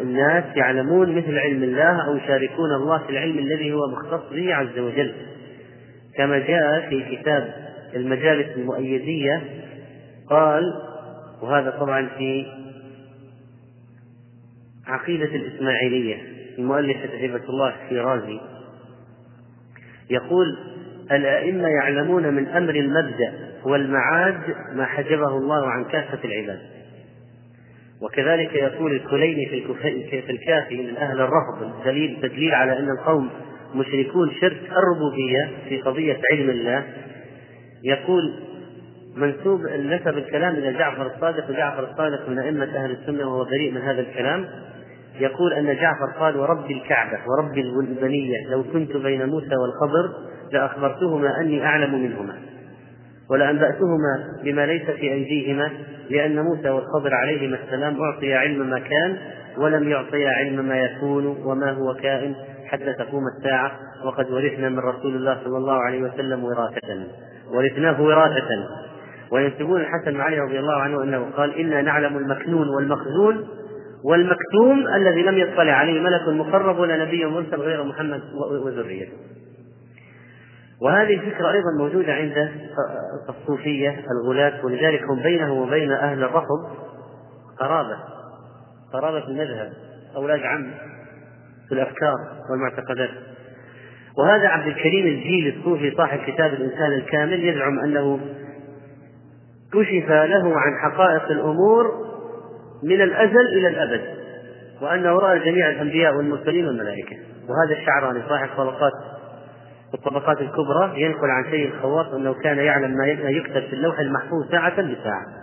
الناس يعلمون مثل علم الله أو يشاركون الله في العلم الذي هو مختص به عز وجل. كما جاء في كتاب المجالس المؤيدية قال وهذا طبعا في عقيدة الإسماعيلية المؤلف هبة الله الشيرازي يقول الأئمة يعلمون من أمر المبدأ والمعاد ما حجبه الله عن كافة العباد. وكذلك يقول الكليني في الكافي من أهل الرفض الدليل تدليل على أن القوم مشركون شرك الربوبية في قضية علم الله يقول منسوب نسب الكلام إلى جعفر الصادق وجعفر الصادق من أئمة أهل السنة وهو بريء من هذا الكلام. يقول أن جعفر قال ورب الكعبة ورب البنية لو كنت بين موسى والخضر لأخبرتهما أني أعلم منهما ولأنبأتهما بما ليس في أيديهما لأن موسى والخضر عليهما السلام أعطي علم ما كان ولم يعطي علم ما يكون وما هو كائن. حتى تقوم الساعة وقد ورثنا من رسول الله صلى الله عليه وسلم وراثة. ورثناه وراثة. وينسبون الحسن علي رضي الله عنه أنه قال إنا نعلم المكنون والمخزون والمكتوم الذي لم يطلع عليه ملك مقرب ولا نبي مرسل غير محمد وذريته. وهذه الفكرة أيضا موجودة عند الصوفية الغلاة ولذلك هم بينه وبين أهل الرفض قرابة قرابة المذهب أولاد عم. في الأفكار والمعتقدات. وهذا عبد الكريم الجيل الصوفي صاحب كتاب الإنسان الكامل يزعم أنه كشف له عن حقائق الأمور من الأزل إلى الأبد وأنه رأى جميع الأنبياء والمرسلين والملائكة. وهذا الشعراني صاحب طبقات الطبقات الكبرى ينقل عن سيد الخواص أنه كان يعلم ما يكتب في اللوح المحفوظ ساعة بساعة.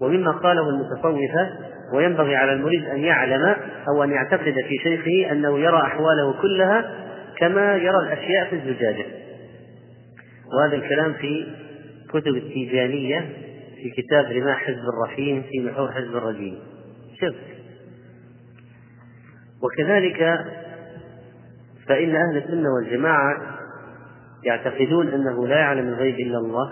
ومما قاله المتصوفة وينبغي على المريد أن يعلم أو أن يعتقد في شيخه أنه يرى أحواله كلها كما يرى الأشياء في الزجاجة. وهذا الكلام في كتب التيجانية في كتاب رماح حزب الرحيم في محور حزب الرجيم. شوف. وكذلك فإن أهل السنة والجماعة يعتقدون أنه لا يعلم الغيب إلا الله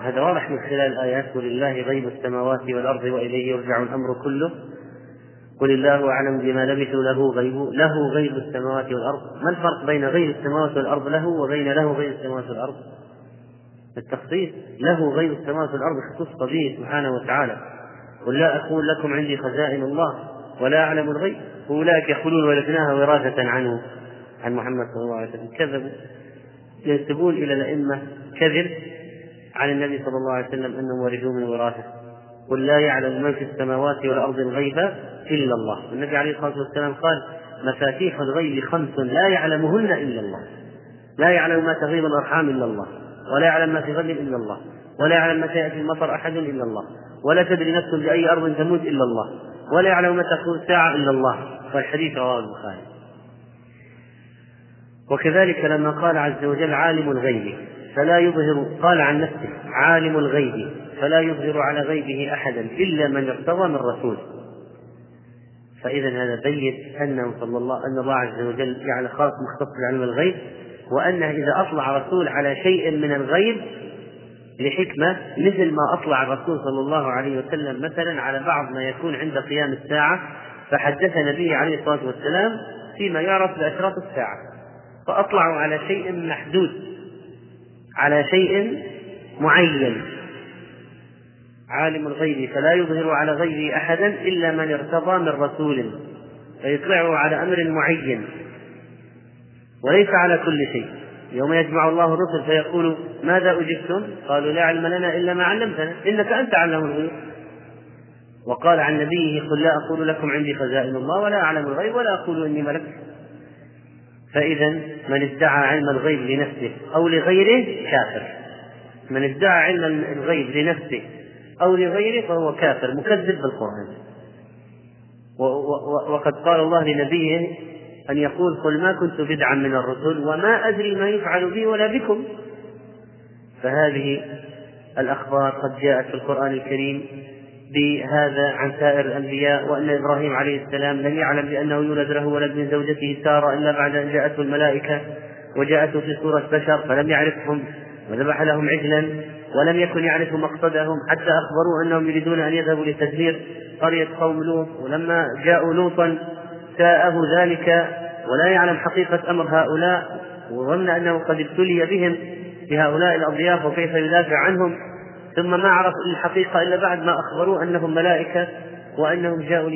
وهذا واضح من خلال الآيات ولله غيب السماوات والأرض وإليه يرجع الأمر كله. قل الله أعلم بما لبثوا له غيب له غيب السماوات والأرض. ما الفرق بين غيب السماوات والأرض له وبين له غيب السماوات والأرض؟ التخصيص له غيب السماوات والأرض اختص به سبحانه وتعالى. قل لا أقول لكم عندي خزائن الله ولا أعلم الغيب. أولئك يقولون ولدناها وراثة عنه عن محمد صلى الله عليه وسلم. كذبوا. ينسبون إلى الأئمة كذب. عن النبي صلى الله عليه وسلم أنهم ورثوا من وراثة. قل لا يعلم من في السماوات والأرض الغيب إلا الله. النبي عليه الصلاة والسلام قال مفاتيح الغيب خمس لا يعلمهن إلا الله. لا يعلم ما تغيب الأرحام إلا الله ولا يعلم ما في غد إلا الله ولا يعلم متى يأتي المطر أحد إلا الله ولا تدري نفس بأي أرض تموت إلا الله ولا يعلم متى تكون الساعة إلا الله. والحديث رواه البخاري. وكذلك لما قال عز وجل عالم الغيب فلا يظهر قال عن نفسه عالم الغيب فلا يظهر على غيبه أحدا إلا من ارتضى من رسول. فإذا هذا بين أنه صلى الله أن الله عز وجل يعني خاص مختص بعلم الغيب وأنه إذا أطلع رسول على شيء من الغيب لحكمة مثل ما أطلع الرسول صلى الله عليه وسلم مثلا على بعض ما يكون عند قيام الساعة فحدث نبيه عليه الصلاة والسلام فيما يعرف بأشراط الساعة. فأطلعوا على شيء محدود. على شيء معين. عالم الغيب فلا يظهر على غيبه أحدا إلا من ارتضى من رسول فيطلعه على أمر معين وليس على كل شيء. يوم يجمع الله الرسل فيقول ماذا أجبتم؟ قالوا لا علم لنا إلا ما علمتنا إنك أنت علم الغيوب. وقال عن نبيه قل لا أقول لكم عندي خزائن الله ولا أعلم الغيب ولا أقول إني ملك. فإذا من ادعى علم الغيب لنفسه أو لغيره كافر. من ادعى علم الغيب لنفسه أو لغيره فهو كافر مكذب بالقرآن. وقد قال الله لنبيه أن يقول قل ما كنت بدعا من الرسل وما أدري ما يفعل بي ولا بكم. فهذه الأخبار قد جاءت في القرآن الكريم بهذا عن سائر الأنبياء وأن إبراهيم عليه السلام لم يعلم بأنه يولد له ولد من زوجته سارة إلا بعد أن جاءته الملائكة وجاءته في صورة بشر فلم يعرفهم وذبح لهم عجلا ولم يكن يعرف مقصدهم حتى أخبروه أنهم يريدون أن يذهبوا لتدمير قرية قوم لوط ولما جاءوا لوطا ساءه ذلك ولا يعلم حقيقة أمر هؤلاء وظن أنه قد ابتلي بهم بهؤلاء الأضياف وكيف يدافع عنهم؟ ثم ما عرف الحقيقة إلا بعد ما أخبروه أنهم ملائكة وأنهم جاءوا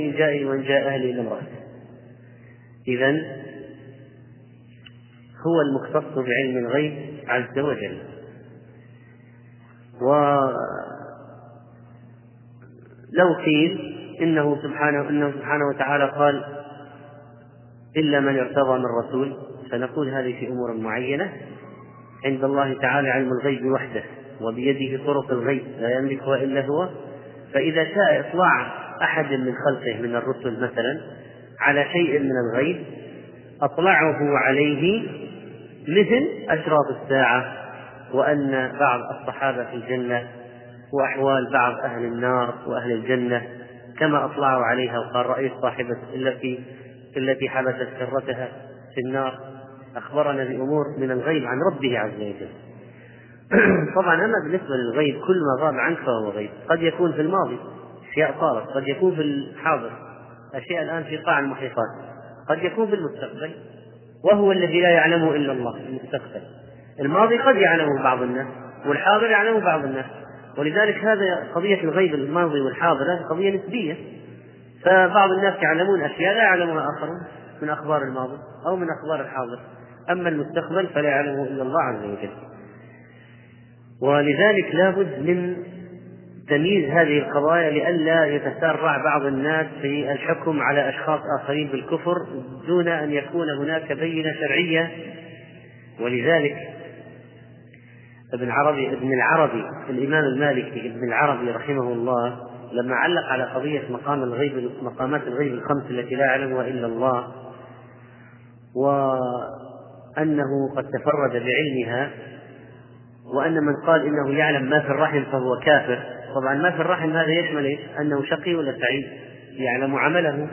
وإن جاء أهلي إلى امرأته إذا هو المختص بعلم الغيب عز وجل. ولو قيل إنه سبحانه إنه سبحانه وتعالى قال إلا من ارتضى من رسول فنقول هذه في أمور معينة. عند الله تعالى علم الغيب وحده. وبيده طرق الغيب لا يملكها إلا هو. فإذا شاء إطلاع أحد من خلقه من الرسل مثلا على شيء من الغيب أطلعه عليه مثل أشراط الساعة وأن بعض الصحابة في الجنة وأحوال بعض أهل النار وأهل الجنة كما أطلعوا عليها وقال رأيت صاحبة التي التي حبست سرتها في النار. أخبرنا بأمور من الغيب عن ربه عز وجل. طبعا أما بالنسبة للغيب كل ما غاب عنك فهو غيب. قد يكون في الماضي أشياء صارت قد يكون في الحاضر أشياء الآن في قاع المحيطات قد يكون في المستقبل وهو الذي لا يعلمه إلا الله المستقبل. الماضي قد يعلمه بعض الناس والحاضر يعلمه بعض الناس. ولذلك هذا قضية الغيب الماضي والحاضر هذه قضية نسبية. فبعض الناس يعلمون أشياء لا يعلمها آخرون من أخبار الماضي أو من أخبار الحاضر. أما المستقبل فلا يعلمه إلا الله عز وجل. ولذلك لابد من تمييز هذه القضايا لئلا يتسارع بعض الناس في الحكم على أشخاص آخرين بالكفر دون أن يكون هناك بينة شرعية. ولذلك ابن عربي ابن العربي الإمام المالكي ابن العربي رحمه الله لما علق على قضية مقام الغيب مقامات الغيب الخمس التي لا يعلمها إلا الله وأنه قد تفرد بعلمها وأن من قال إنه يعلم ما في الرحم فهو كافر طبعا ما في الرحم هذا يشمل إيش؟ أنه شقي ولا سعيد؟ يعلم عمله.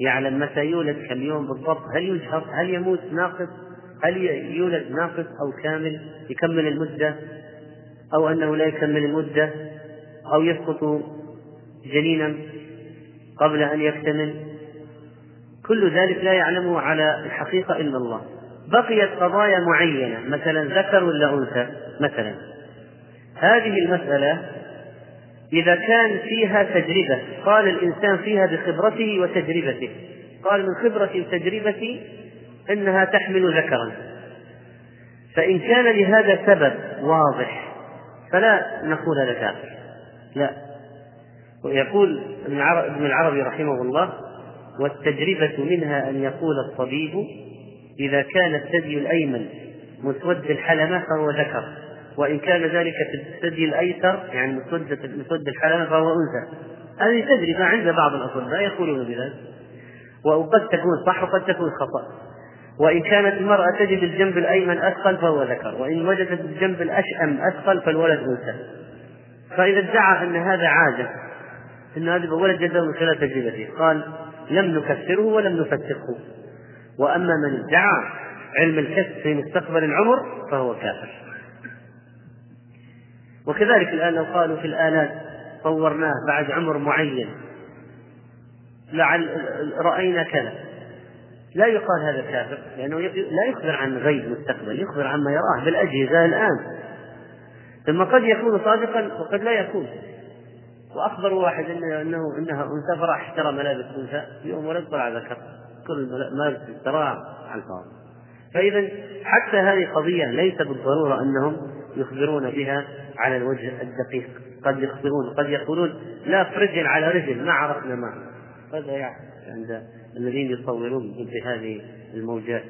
يعلم متى يولد كم يوم بالضبط هل يجهر هل يموت ناقص هل يولد ناقص أو كامل يكمل المدة أو أنه لا يكمل المدة أو يسقط جنينا قبل أن يكتمل. كل ذلك لا يعلمه على الحقيقة إلا الله. بقيت قضايا معينة مثلا ذكر ولا أنثى؟ مثلا. هذه المسألة إذا كان فيها تجربة قال الإنسان فيها بخبرته وتجربته. قال من خبرتي وتجربتي إنها تحمل ذكرا. فإن كان لهذا سبب واضح فلا نقول كافر. لا. ويقول ابن العربي رحمه الله والتجربة منها أن يقول الطبيب إذا كان الثدي الأيمن مسود الحلمة فهو ذكر وإن كان ذلك في الثدي الأيسر يعني مسود مسود الحلمة فهو أنثى. هذه تجربة عند بعض الأطباء يقولون بذلك. وقد تكون صح وقد تكون خطأ. وإن كانت المرأة تجد الجنب الأيمن أثقل فهو ذكر وإن وجدت الجنب الأشأم أثقل فالولد أنثى. فإذا ادعى أن هذا عادة أن هذا ولد جده من خلال تجربته قال لم نكفره ولم نفسقه وأما من ادعى علم الكسب في مستقبل العمر فهو كافر. وكذلك الآن لو قالوا في الآلات صورناه بعد عمر معين لعل رأينا كذا. لا يقال هذا كافر لأنه لا يخبر عن غيب مستقبل يخبر عما يراه بالأجهزة الآن. ثم قد يكون صادقا وقد لا يكون. وأخبر واحد إنه إنها أنثى فراح اشترى ملابس أنثى يوم ولد طلع ذكر. كل الملابس اشتراها على الفاضي. فإذا حتى هذه قضية ليس بالضرورة أنهم يخبرون بها على الوجه الدقيق. قد يخبرون قد يقولون لا رجل على رجل ما عرفنا ما هذا يعني عند الذين يصورون مثل هذه الموجات.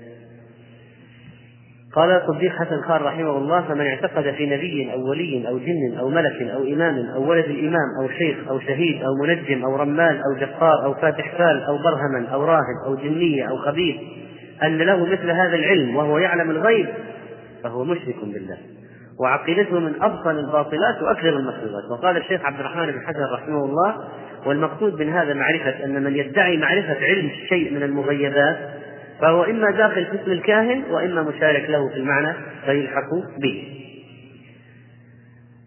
قال الصديق حسن خان رحمه الله فمن اعتقد في نبي أو ولي أو جن أو ملك أو إمام أو ولد الإمام أو شيخ أو شهيد أو منجم أو رمال أو جبار أو فاتح فال أو برهما أو راهب أو جنية أو خبيث أن له مثل هذا العلم وهو يعلم الغيب فهو مشرك بالله. وعقيدته من أبطل الباطلات واكذب المخلوقات. وقال الشيخ عبد الرحمن بن حجر رحمه الله والمقصود من هذا معرفة أن من يدعي معرفة علم شيء من المغيبات فهو إما داخل في اسم الكاهن وإما مشارك له في المعنى فيلحق به.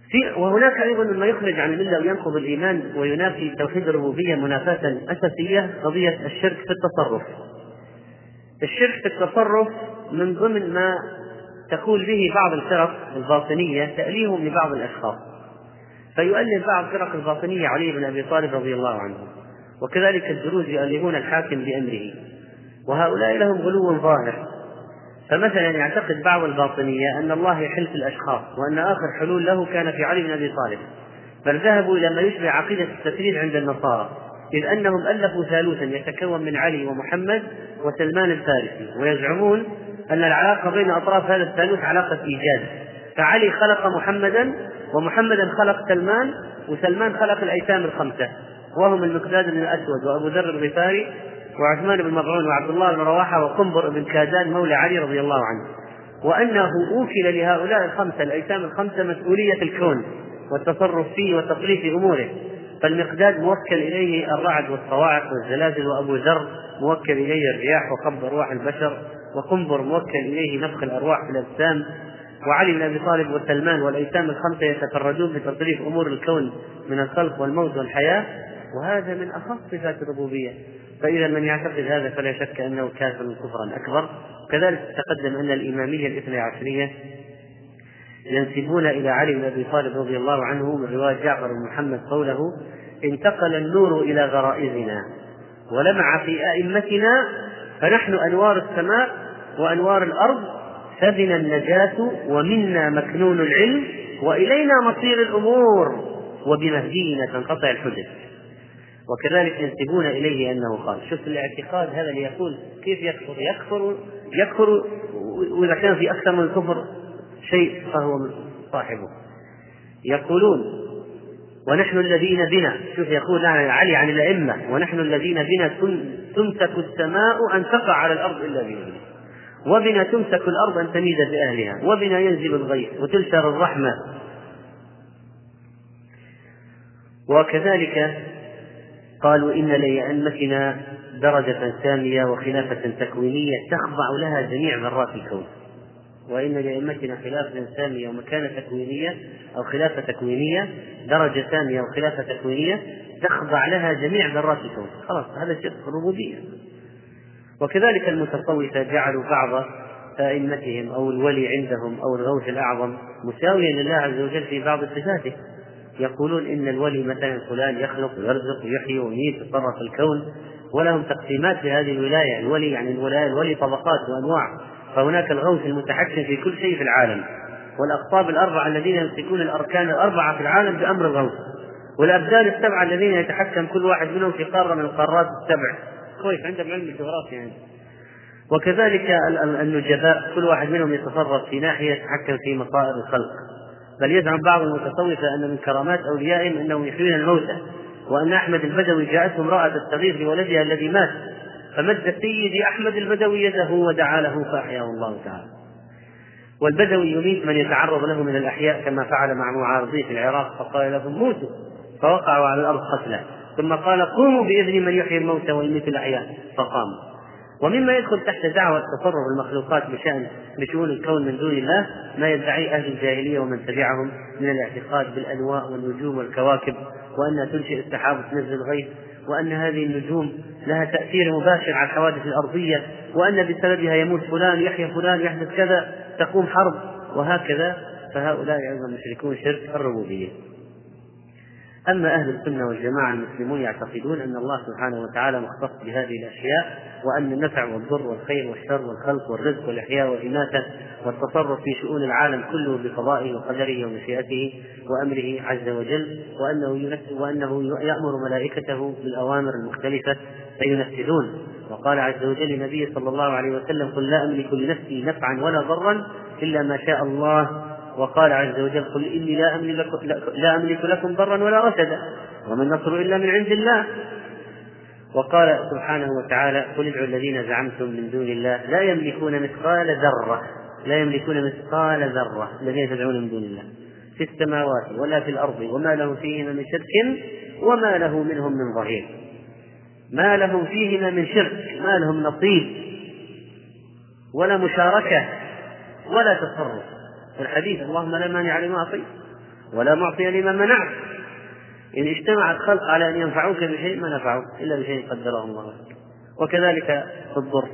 في وهناك أيضا مما يخرج عن الملة وينقض الإيمان وينافي توحيد الربوبية منافاة أساسية قضية الشرك في التصرف. الشرك في التصرف من ضمن ما تقول به بعض الفرق الباطنية تأليهم لبعض الأشخاص. فيؤلف بعض فرق الباطنية علي بن أبي طالب رضي الله عنه وكذلك الدروز يؤلفون الحاكم بأمره. وهؤلاء لهم غلو ظاهر. فمثلا يعتقد بعض الباطنية أن الله يحل في الأشخاص وأن آخر حلول له كان في علي بن أبي طالب بل ذهبوا إلى ما يشبه عقيدة التثليث عند النصارى إذ أنهم ألفوا ثالوثا يتكون من علي ومحمد وسلمان الفارسي ويزعمون أن العلاقة بين أطراف هذا الثالوث علاقة إيجاد. فعلي خلق محمدا ومحمدا خلق سلمان وسلمان خلق الأيتام الخمسة وهم المقداد بن الأسود وأبو ذر الغفاري وعثمان بن مضعون وعبد الله بن رواحة وقنبر بن كادان مولى علي رضي الله عنه. وأنه أوكل لهؤلاء الخمسة الأيتام الخمسة مسؤولية الكون والتصرف فيه وتصريف أموره. فالمقداد موكل إليه الرعد والصواعق والزلازل وأبو ذر موكل إليه الرياح وقبض أرواح البشر وقنبر موكل إليه نفخ الأرواح في الأجسام. وعلي بن أبي طالب وسلمان والأيتام الخمسة يتفردون بتصريف أمور الكون من الخلق والموت والحياة. وهذا من أخص صفات الربوبية. فإذا من يعتقد هذا فلا شك أنه كافر كفرا أكبر. كذلك تقدم أن الإمامية الاثنى عشرية ينسبون إلى علي بن أبي طالب رضي الله عنه من رواية جعفر بن محمد قوله انتقل النور إلى غرائزنا ولمع في أئمتنا فنحن أنوار السماء وأنوار الأرض فبنا النجاة ومنا مكنون العلم وإلينا مصير الأمور. وبمهدينا تنقطع الحجج. وكذلك ينسبون إليه أنه قال. شوف الاعتقاد هذا اللي يقول كيف يكفر؟ يكفر يكفر وإذا كان في أكثر من الكفر شيء فهو صاحبه. يقولون ونحن الذين بنا شوف يقول علي عن الأئمة ونحن الذين بنا تمسك السماء أن تقع على الأرض إلا بنا وبنا تمسك الأرض أن تميد بأهلها. وبنا ينزل الغيث وتنشر الرحمة. وكذلك قالوا إن لأئمتنا درجة سامية وخلافة تكوينية تخضع لها جميع ذرات الكون. وإن لأئمتنا خلافة سامية ومكانة تكوينية أو خلافة تكوينية درجة سامية وخلافة تكوينية تخضع لها جميع ذرات الكون. خلاص هذا شرك الربوبية. وكذلك المتصوفة جعلوا بعض أئمتهم أو الولي عندهم أو الغوث الأعظم مساويا لله عز وجل في بعض صفاته. يقولون إن الولي مثلا فلان يخلق ويرزق ويحيي ويميت يتصرف الكون ولهم تقسيمات في هذه الولاية. الولي يعني الولاية الولي طبقات وأنواع. فهناك الغوث المتحكم في كل شيء في العالم. والأقطاب الأربعة الذين يمسكون الأركان الأربعة في العالم بأمر الغوث. والأبدان السبعة الذين يتحكم كل واحد منهم في قارة من القارات السبع. كويس عندهم علم الجغرافيا يعني. وكذلك النجباء كل واحد منهم يتصرف في ناحية يتحكم في مصائر الخلق. بل يزعم بعض المتصوفة أن من كرامات أوليائهم أنهم يحيون الموتى وأن أحمد البدوي جاءته امرأة تستغيث لولدها الذي مات فمد سيدي أحمد البدوي يده ودعا له فأحياه الله تعالى. والبدوي يميت من يتعرض له من الأحياء كما فعل مع معارضيه في العراق فقال لهم موتوا فوقعوا على الأرض قتلى ثم قال قوموا بإذن من يحيي الموتى ويميت الأحياء فقاموا. ومما يدخل تحت دعوة تصرف المخلوقات بشأن بشؤون الكون من دون الله ما يدعيه أهل الجاهلية ومن تبعهم من الاعتقاد بالأنواء والنجوم والكواكب وأنها تنشئ السحاب وتنزل الغيث وأن هذه النجوم لها تأثير مباشر على الحوادث الأرضية وأن بسببها يموت فلان يحيى فلان يحدث كذا تقوم حرب وهكذا. فهؤلاء أيضا مشركون شرك الربوبية أما أهل السنة والجماعة المسلمون يعتقدون أن الله سبحانه وتعالى مختص بهذه الأشياء وأن النفع والضر والخير والشر والخلق والرزق والإحياء والإماتة والتصرف في شؤون العالم كله بقضائه وقدره ومشيئته وأمره عز وجل وأنه وأنه يأمر ملائكته بالأوامر المختلفة فينفذون. وقال عز وجل للنبي صلى الله عليه وسلم قل لا أملك لنفسي نفعا ولا ضرا إلا ما شاء الله وقال عز وجل قل إني لا أملك, لا أملك لكم ضرا ولا رشدا وما النصر إلا من عند الله. وقال سبحانه وتعالى قل ادعوا الذين زعمتم من دون الله لا يملكون مثقال ذرة لا يملكون مثقال ذرة الذين تدعون من دون الله في السماوات ولا في الأرض وما لهم فيهما من شرك وما له منهم من ظهير. ما لهم فيهما من شرك ما لهم نصيب ولا مشاركة ولا تصرف. في الحديث اللهم لا مانع لما أعطيت ولا معطي لما منعت. إن اجتمع الخلق على أن ينفعوك بشيء ما نفعوك إلا بشيء قدره الله لك. وكذلك في الضر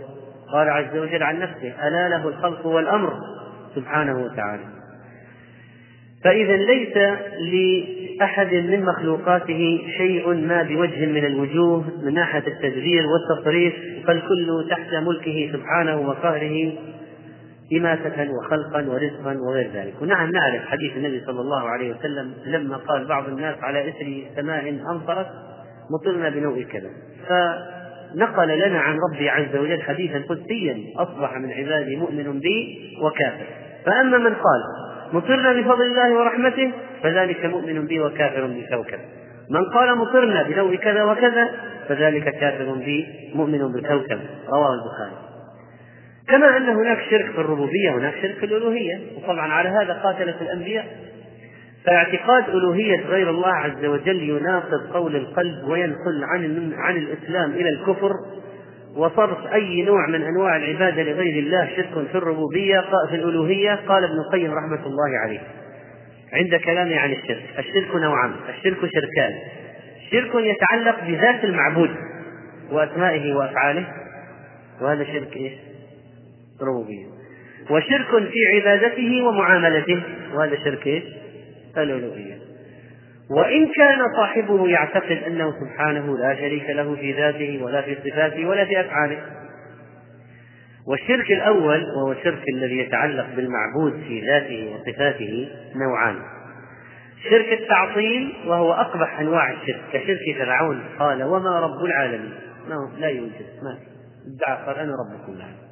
قال عز وجل عن نفسه ألا له الخلق والأمر سبحانه وتعالى. فإذا ليس لأحد من مخلوقاته شيء ما بوجه من الوجوه من ناحية التدبير والتصريف فالكل تحت ملكه سبحانه وقهره. إماتة وخلقا ورزقا وغير ذلك. ونعم نعرف حديث النبي صلى الله عليه وسلم لما قال بعض الناس على إثر سماء أمطرت مطرنا بنوء كذا. فنقل لنا عن ربي عز وجل حديثا قدسيا أصبح من عبادي مؤمن بي وكافر. فأما من قال مطرنا بفضل الله ورحمته فذلك مؤمن بي وكافر بكوكب. من قال مطرنا بنوء كذا وكذا فذلك كافر بي مؤمن بالكوكب رواه البخاري. كما أن هناك شرك في الربوبية هناك شرك في الألوهية وطبعا على هذا قاتلت الأنبياء. فاعتقاد ألوهية غير الله عز وجل يناقض قول القلب وينقل عن عن الإسلام إلى الكفر. وصرف أي نوع من أنواع العبادة لغير الله شرك في الربوبية في الألوهية. قال ابن القيم رحمة الله عليه عند كلامه عن الشرك الشرك نوعان الشرك شركان. شرك يتعلق بذات المعبود وأسمائه وأفعاله. وهذا شرك إيش؟ ربوبية وشرك في عبادته ومعاملته. وهذا شرك الألوهية. وإن كان صاحبه يعتقد أنه سبحانه لا شريك له في ذاته ولا في صفاته ولا في أفعاله. والشرك الأول وهو الشرك الذي يتعلق بالمعبود في ذاته وصفاته نوعان. شرك التعطيل وهو أقبح أنواع الشرك. كشرك فرعون قال وما رب العالمين. لا يوجد. ما ادعى قال أنا رب العالمين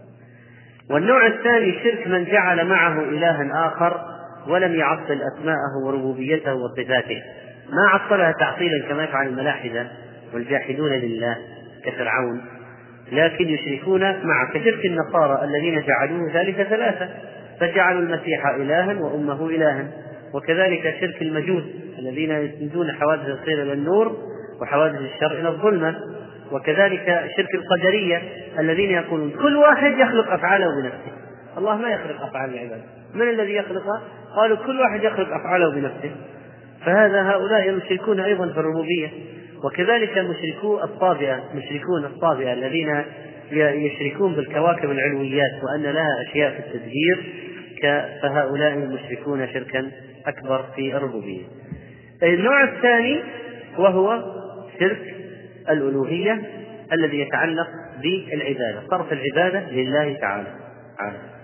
والنوع الثاني شرك من جعل معه إلها آخر ولم يعطل أسماءه وربوبيته وصفاته. ما عطلها تعطيلا كما يفعل الملاحدة والجاحدون لله كفرعون. لكن يشركون مع كشرك النصارى الذين جعلوه ثالث ثلاثة فجعلوا المسيح إلها وأمه إلها. وكذلك شرك المجوس الذين يسندون حوادث الخير إلى النور وحوادث الشر إلى الظلمة. وكذلك شرك القدرية الذين يقولون كل واحد يخلق أفعاله بنفسه. الله ما يخلق أفعال العباد. من الذي يخلقها؟ قالوا كل واحد يخلق أفعاله بنفسه. فهذا هؤلاء المشركون أيضا في الربوبية. وكذلك مشركو الطابئة مشركون الطابئة الذين يشركون بالكواكب العلويات وأن لها أشياء في التدبير. فهؤلاء المشركون شركا أكبر في الربوبية. النوع الثاني وهو شرك الألوهية الذي يتعلق بالعبادة صرف العبادة لله تعالى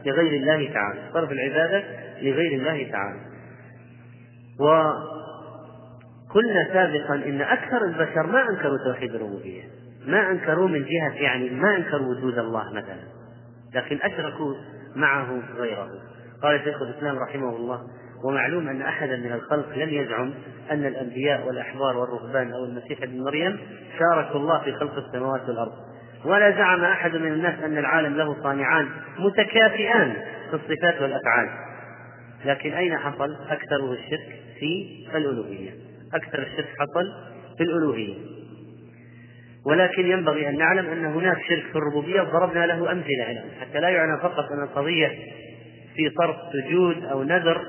لغير الله تعالى صرف العبادة لغير الله تعالى. وقلنا سابقا إن أكثر البشر ما أنكروا توحيد الربوبية ما أنكروا من جهة يعني ما أنكروا وجود الله مثلا لكن أشركوا معه غيره. قال شيخ الإسلام رحمه الله ومعلوم أن أحدا من الخلق لم يزعم أن الأنبياء والأحبار والرهبان أو المسيح ابن مريم شاركوا الله في خلق السماوات والأرض. ولا زعم أحد من الناس أن العالم له صانعان متكافئان في الصفات والأفعال. لكن أين حصل أكثره الشرك في الألوهية؟ أكثر الشرك حصل في الألوهية. ولكن ينبغي أن نعلم أن هناك شرك في الربوبية ضربنا له أمثلة حتى لا يعنى فقط أن القضية في صرف سجود أو نذر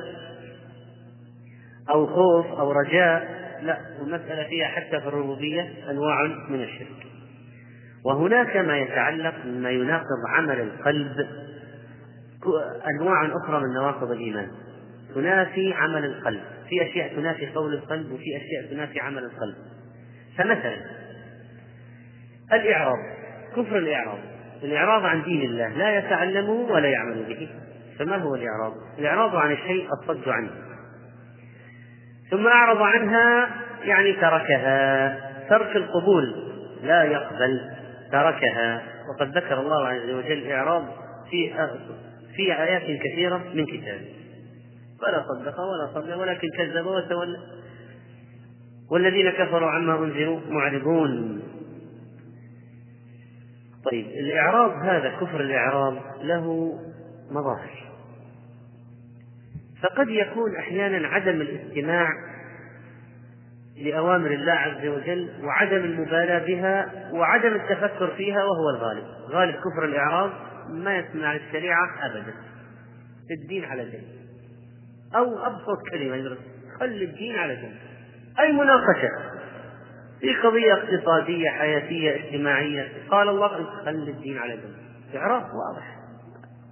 أو خوف أو رجاء لا المسألة فيها حتى في الربوبية أنواع من الشرك. وهناك ما يتعلق مما يناقض عمل القلب أنواع أخرى من نواقض الإيمان. تنافي عمل القلب. في أشياء تنافي قول القلب وفي أشياء تنافي عمل القلب. فمثلا الإعراض كفر الإعراض. الإعراض عن دين الله لا يتعلمه ولا يعمل به. فما هو الإعراض؟ الإعراض عن الشيء الصد عنه. ثم أعرض عنها يعني تركها. ترك القبول لا يقبل تركها. وقد ذكر الله عز وجل إعراض في في آيات كثيرة من كتابه فلا صدق ولا صلى ولكن كذب وتولى. والذين كفروا عما أنذروا معرضون. طيب الإعراض هذا كفر الإعراض له مظاهر. فقد يكون أحيانا عدم الاستماع لأوامر الله عز وجل وعدم المبالاة بها وعدم التفكر فيها وهو الغالب. غالب كفر الإعراض ما يسمع الشريعة أبدا. الدين على جنب. أو أبسط كلمة يدرس خلي الدين على جنب. أي مناقشة؟ في قضية اقتصادية حياتية اجتماعية قال الله خلي الدين على جنب. إعراض واضح.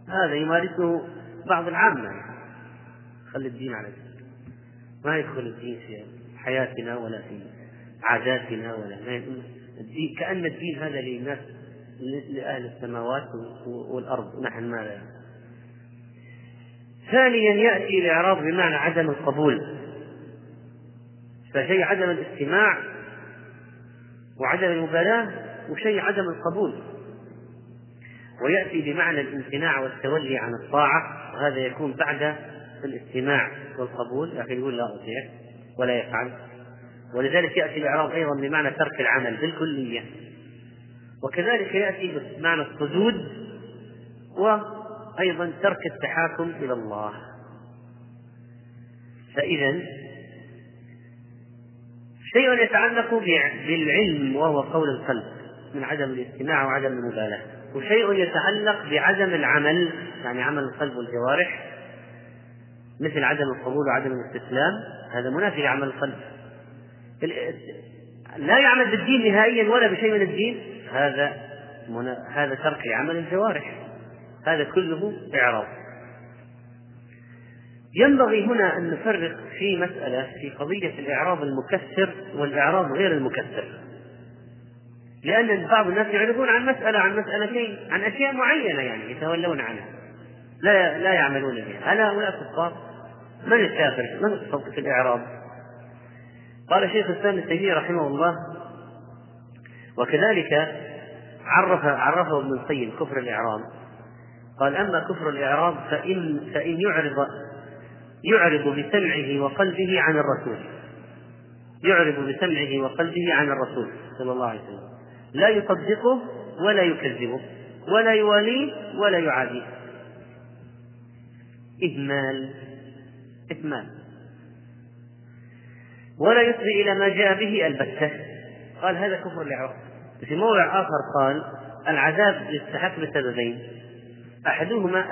هذا يمارسه بعض العامة. خلي الدين على جنب ما يدخل الدين في حياتنا ولا في عاداتنا ولا الدين. كأن الدين هذا للناس لأهل السماوات والأرض نحن ما لا. ثانيا يأتي الإعراض بمعنى عدم القبول. فشيء عدم الاستماع وعدم المبالاة وشيء عدم القبول. ويأتي بمعنى الامتناع والتولي عن الطاعة وهذا يكون بعد الاستماع والقبول لكن يقول لا أطيع ولا يفعل. ولذلك يأتي الإعراض أيضا بمعنى ترك العمل بالكلية. وكذلك يأتي بمعنى الصدود وأيضا ترك التحاكم إلى الله. فإذا شيء يتعلق بالعلم وهو قول القلب من عدم الاستماع وعدم المبالاة. وشيء يتعلق بعدم العمل يعني عمل القلب والجوارح مثل عدم القبول وعدم الاستسلام هذا منافي لعمل القلب. لا يعمل بالدين نهائيا ولا بشيء من الدين هذا هذا ترك لعمل الجوارح. هذا كله إعراض. ينبغي هنا أن نفرق في مسألة في قضية الإعراض المكسر والإعراض غير المكسر. لأن بعض الناس يعرضون عن مسألة عن مسألتين عن أشياء معينة يعني يتولون عنها. لا لا يعملون بها. هل هؤلاء كفار؟ من الكافر؟ من الصوت في الإعراض؟ قال شيخ الإسلام ابن تيمية رحمه الله وكذلك عرف عرفه ابن القيم كفر الإعراض قال أما كفر الإعراض فإن فإن يعرض يعرض بسمعه وقلبه عن الرسول. يعرض بسمعه وقلبه عن الرسول صلى الله عليه وسلم. لا يصدقه ولا يكذبه ولا يواليه ولا يعاديه. إهمال. إهمال ولا يسري إلى ما جاء به البتة. قال هذا كفر الإعراض في موضع آخر قال العذاب يستحق بسببين. أحدهما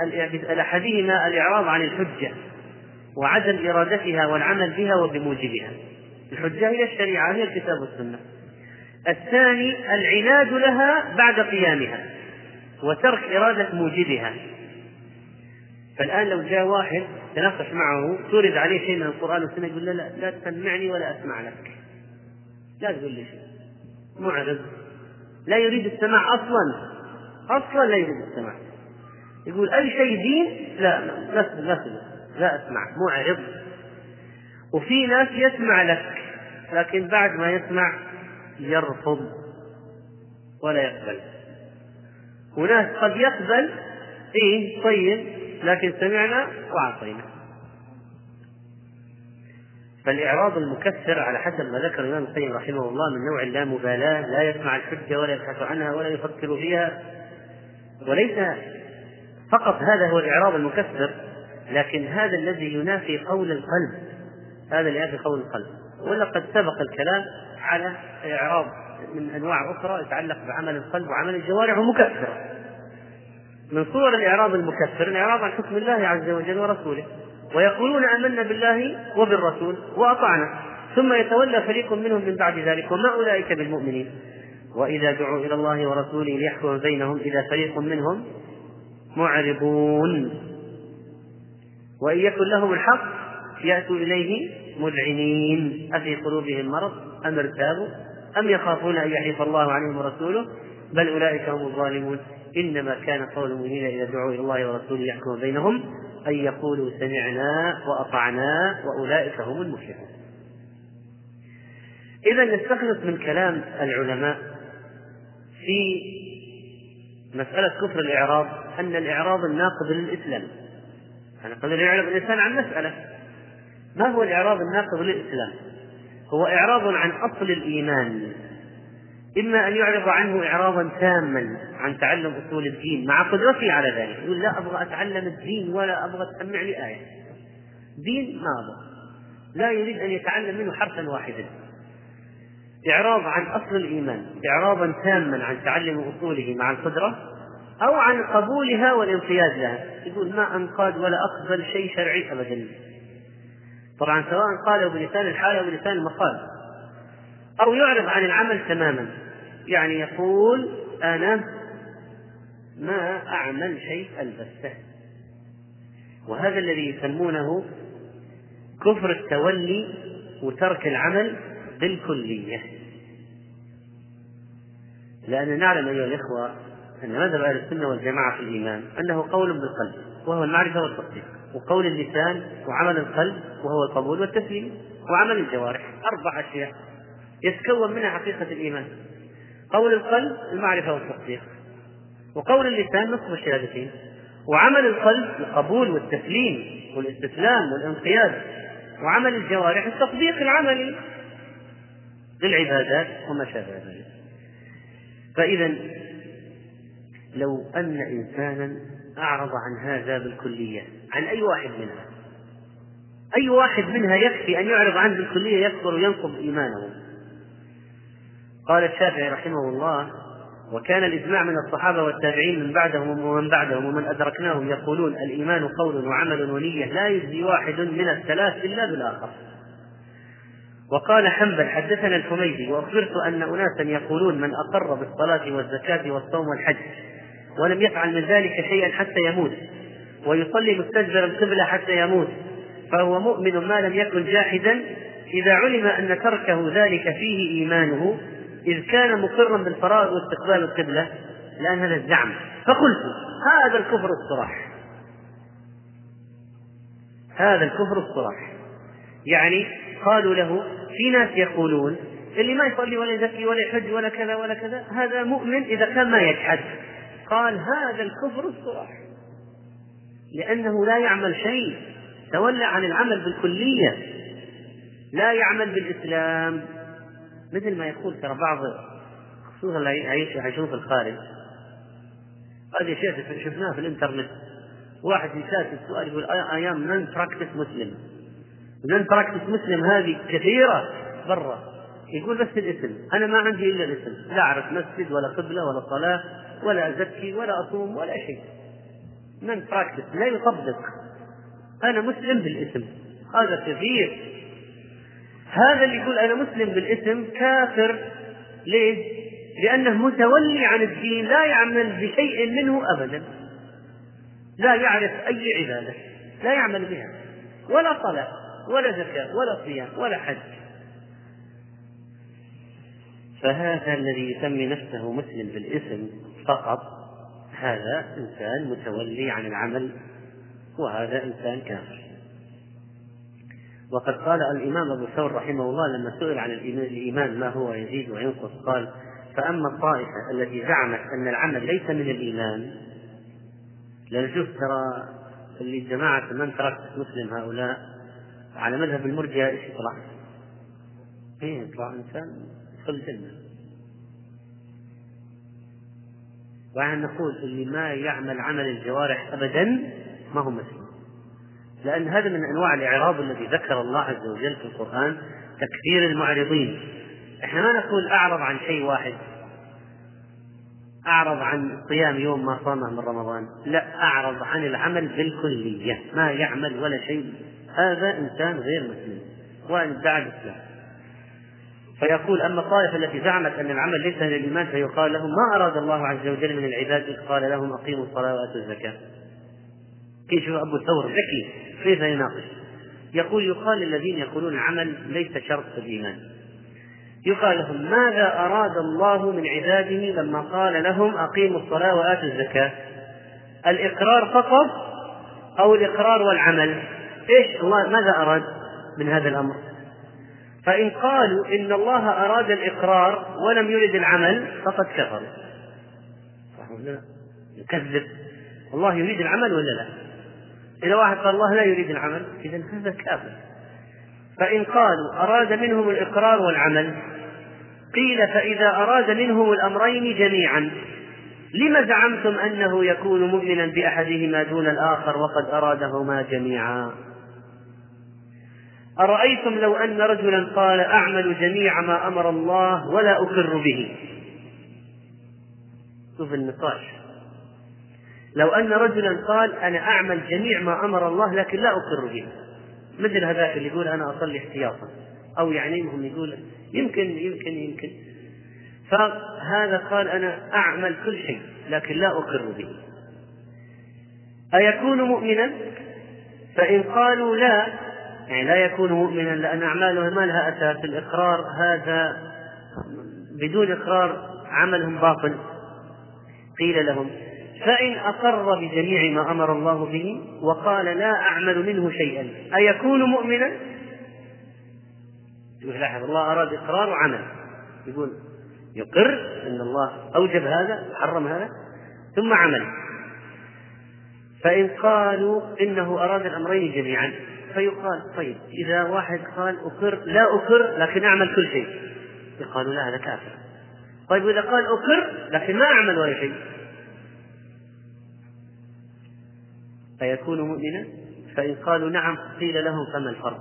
أحدهما الإعراض عن الحجة وعدم إرادتها والعمل بها وبموجبها. الحجة هي الشريعة هي الكتاب والسنة. الثاني العناد لها بعد قيامها وترك إرادة موجبها. فالآن لو جاء واحد تناقش معه تورد عليه شيء من القرآن والسنة يقول لا لا, لا تسمعني ولا أسمع لك. لا تقول لي شيء. معرض. لا يريد السماع أصلا. أصلا لا يريد السماع. يقول أي شيء دين؟ لا لا لا, لا أسمع. معرض. وفي ناس يسمع لك لكن بعد ما يسمع يرفض ولا يقبل. وناس قد يقبل إيه طيب. لكن سمعنا وأعطينا. فالإعراض المكثر على حسب ما ذكر الإمام القيم رحمه الله من نوع اللامبالاة لا يسمع الحجة ولا يبحث عنها ولا يفكر فيها. وليس فقط هذا هو الإعراض المكثر لكن هذا الذي ينافي قول القلب. هذا اللي ينافي قول القلب. ولقد سبق الكلام على إعراض من أنواع أخرى يتعلق بعمل القلب وعمل الجوارح ومكثرة من صور الإعراض المكثر الإعراض عن حكم الله عز وجل ورسوله ويقولون آمنا بالله وبالرسول وأطعنا ثم يتولى فريق منهم من بعد ذلك وما أولئك بالمؤمنين. وإذا دعوا إلى الله ورسوله ليحكم بينهم إذا فريق منهم معرضون. وإن يكن لهم الحق يأتوا إليه مذعنين. أفي قلوبهم مرض؟ أم ارتابوا؟ أم يخافون أن يحيف الله عليهم ورسوله؟ بل أولئك هم الظالمون. إنما كان قول المؤمنين إذا دعوا إلى الله ورسوله يحكم بينهم أن يقولوا سمعنا وأطعنا وأولئك هم المفلحون. إذا نستخلص من كلام العلماء في مسألة كفر الإعراض أن الإعراض الناقض للإسلام. يعني قد يعرض الإنسان عن مسألة. ما هو الإعراض الناقض للإسلام؟ هو إعراض عن أصل الإيمان. إما أن يعرض عنه إعراضا تاما عن تعلم أصول الدين مع قدرته على ذلك يقول لا أبغى أتعلم الدين ولا أبغى تسمع لي آية. دين ما أبغى. لا يريد أن يتعلم منه حرفا واحدا. إعراض عن أصل الإيمان إعراضا تاما عن تعلم أصوله مع القدرة أو عن قبولها والانقياد لها. يقول ما أنقاد ولا أقبل شيء شرعي أبدا. طبعا سواء قاله بلسان الحال أو بلسان المقال. أو يعرض عن العمل تماما. يعني يقول أنا ما أعمل شيء البتة وهذا الذي يسمونه كفر التولي وترك العمل بالكلية. لأننا نعلم أيها الإخوة أن مذهب أهل السنة والجماعة في الإيمان أنه قول بالقلب وهو المعرفة والتصديق وقول اللسان وعمل القلب وهو القبول والتسليم وعمل الجوارح. أربع أشياء يتكون منها حقيقة الإيمان. قول القلب المعرفة والتصديق وقول اللسان نصف الشهادتين وعمل القلب القبول والتسليم والاستسلام والانقياد وعمل الجوارح التطبيق العملي للعبادات وما شابه ذلك فإذا لو أن إنسانا أعرض عن هذا بالكلية عن أي واحد منها أي واحد منها يكفي أن يعرض عنه بالكلية يكبر وينقض إيمانه. قال الشافعي رحمه الله وكان الإجماع من الصحابة والتابعين من بعدهم ومن بعدهم ومن أدركناهم يقولون الإيمان قول وعمل ونية لا يجزي واحد من الثلاث إلا بالآخر. وقال حنبل حدثنا الحميدي وأخبرت أن أناسا يقولون من أقر بالصلاة والزكاة والصوم والحج ولم يفعل من ذلك شيئا حتى يموت ويصلي مستدبر القبلة حتى يموت فهو مؤمن ما لم يكن جاحدا إذا علم أن تركه ذلك فيه إيمانه إذ كان مقرا بالفرائض واستقبال القبلة لأن هذا الزعم. فقلت هذا الكفر الصراح. هذا الكفر الصراح. يعني قالوا له في ناس يقولون اللي ما يصلي ولا يزكي ولا يحج ولا كذا ولا كذا هذا مؤمن إذا كان ما يجحد. قال هذا الكفر الصراح. لأنه لا يعمل شيء. تولى عن العمل بالكلية. لا يعمل بالإسلام. مثل ما يقول ترى بعض خصوصا اللي يعيشون في الخارج. هذه شيء شفناه في الإنترنت. واحد يسأل السؤال يقول I am non-practice Muslim non-practice Muslim هذه كثيرة برا. يقول بس الاسم. أنا ما عندي إلا الاسم. لا أعرف مسجد ولا قبلة ولا صلاة ولا أزكي ولا أصوم ولا شيء. non-practice لا يطبق. أنا مسلم بالاسم. هذا كثير. هذا اللي يقول أنا مسلم بالاسم كافر. ليه؟ لأنه متولي عن الدين لا يعمل بشيء منه أبدا. لا يعرف أي عبادة لا يعمل بها. ولا صلاة ولا زكاة ولا صيام ولا حج. فهذا الذي يسمي نفسه مسلم بالاسم فقط هذا إنسان متولي عن العمل وهذا إنسان كافر. وقد قال الإمام أبو ثور رحمه الله لما سئل عن الإيمان ما هو يزيد وينقص قال فأما الطائفة التي زعمت أن العمل ليس من الإيمان لأن شوف ترى اللي جماعة من تركت مسلم هؤلاء على مذهب المرجئة إيش يطلع؟ إيه يطلع إنسان يدخل الجنة وعن نقول اللي ما يعمل عمل الجوارح أبدا ما هو مسلم لأن هذا من أنواع الإعراض الذي ذكر الله عز وجل في القرآن تكثير المعرضين. إحنا ما نقول أعرض عن شيء واحد أعرض عن صيام يوم ما صامه من رمضان. لا أعرض عن العمل بالكلية ما يعمل ولا شيء. هذا إنسان غير مسلم وإن ادعى الإسلام. فيقول أما الطائفة التي زعمت أن العمل ليس من الإيمان فيقال لهم ما أراد الله عز وجل من العباد إذ قال لهم أقيموا الصلاة وآتوا الزكاة. كيف أبو ثور ذكي كيف يناقش؟ يقول يقال للذين يقولون العمل ليس شرط في الإيمان. يقال لهم ماذا أراد الله من عباده لما قال لهم أقيموا الصلاة وآتوا الزكاة؟ الإقرار فقط أو الإقرار والعمل؟ إيش الله ماذا أراد من هذا الأمر؟ فإن قالوا إن الله أراد الإقرار ولم يرد العمل فقد كفروا؟ يكذب. الله يريد العمل ولا لا؟ إذا واحد قال الله لا يريد العمل إذا هذا كافر. فإن قالوا أراد منهم الإقرار والعمل قيل فإذا أراد منهم الأمرين جميعا لم زعمتم أنه يكون مؤمنا بأحدهما دون الآخر وقد أرادهما جميعا؟ أرأيتم لو أن رجلا قال أعمل جميع ما أمر الله ولا أقر به؟ شوف النقاش. لو أن رجلا قال أنا أعمل جميع ما أمر الله لكن لا أقر به. مثل هذاك اللي يقول أنا أصلي احتياطا. أو يعني هم يقول يمكن يمكن يمكن. فهذا قال أنا أعمل كل شيء لكن لا أقر به. أيكون مؤمنا؟ فإن قالوا لا يعني لا يكون مؤمنا لأن أعماله ما لها أساس الإقرار هذا بدون إقرار عملهم باطل. قيل لهم فإن أقر بجميع ما أمر الله به وقال لا أعمل منه شيئا أيكون مؤمنا؟ لاحظ الله أراد إقرار وعمل. يقول يقر أن الله أوجب هذا وحرم هذا ثم عمل. فإن قالوا إنه أراد الأمرين جميعا فيقال طيب إذا واحد قال أقر لا أقر لكن أعمل كل شيء. يقالوا لا هذا كافر. طيب وإذا قال أقر لكن ما أعمل ولا شيء. فيكون مؤمنا؟ فإن قالوا نعم قيل لهم فما الفرق؟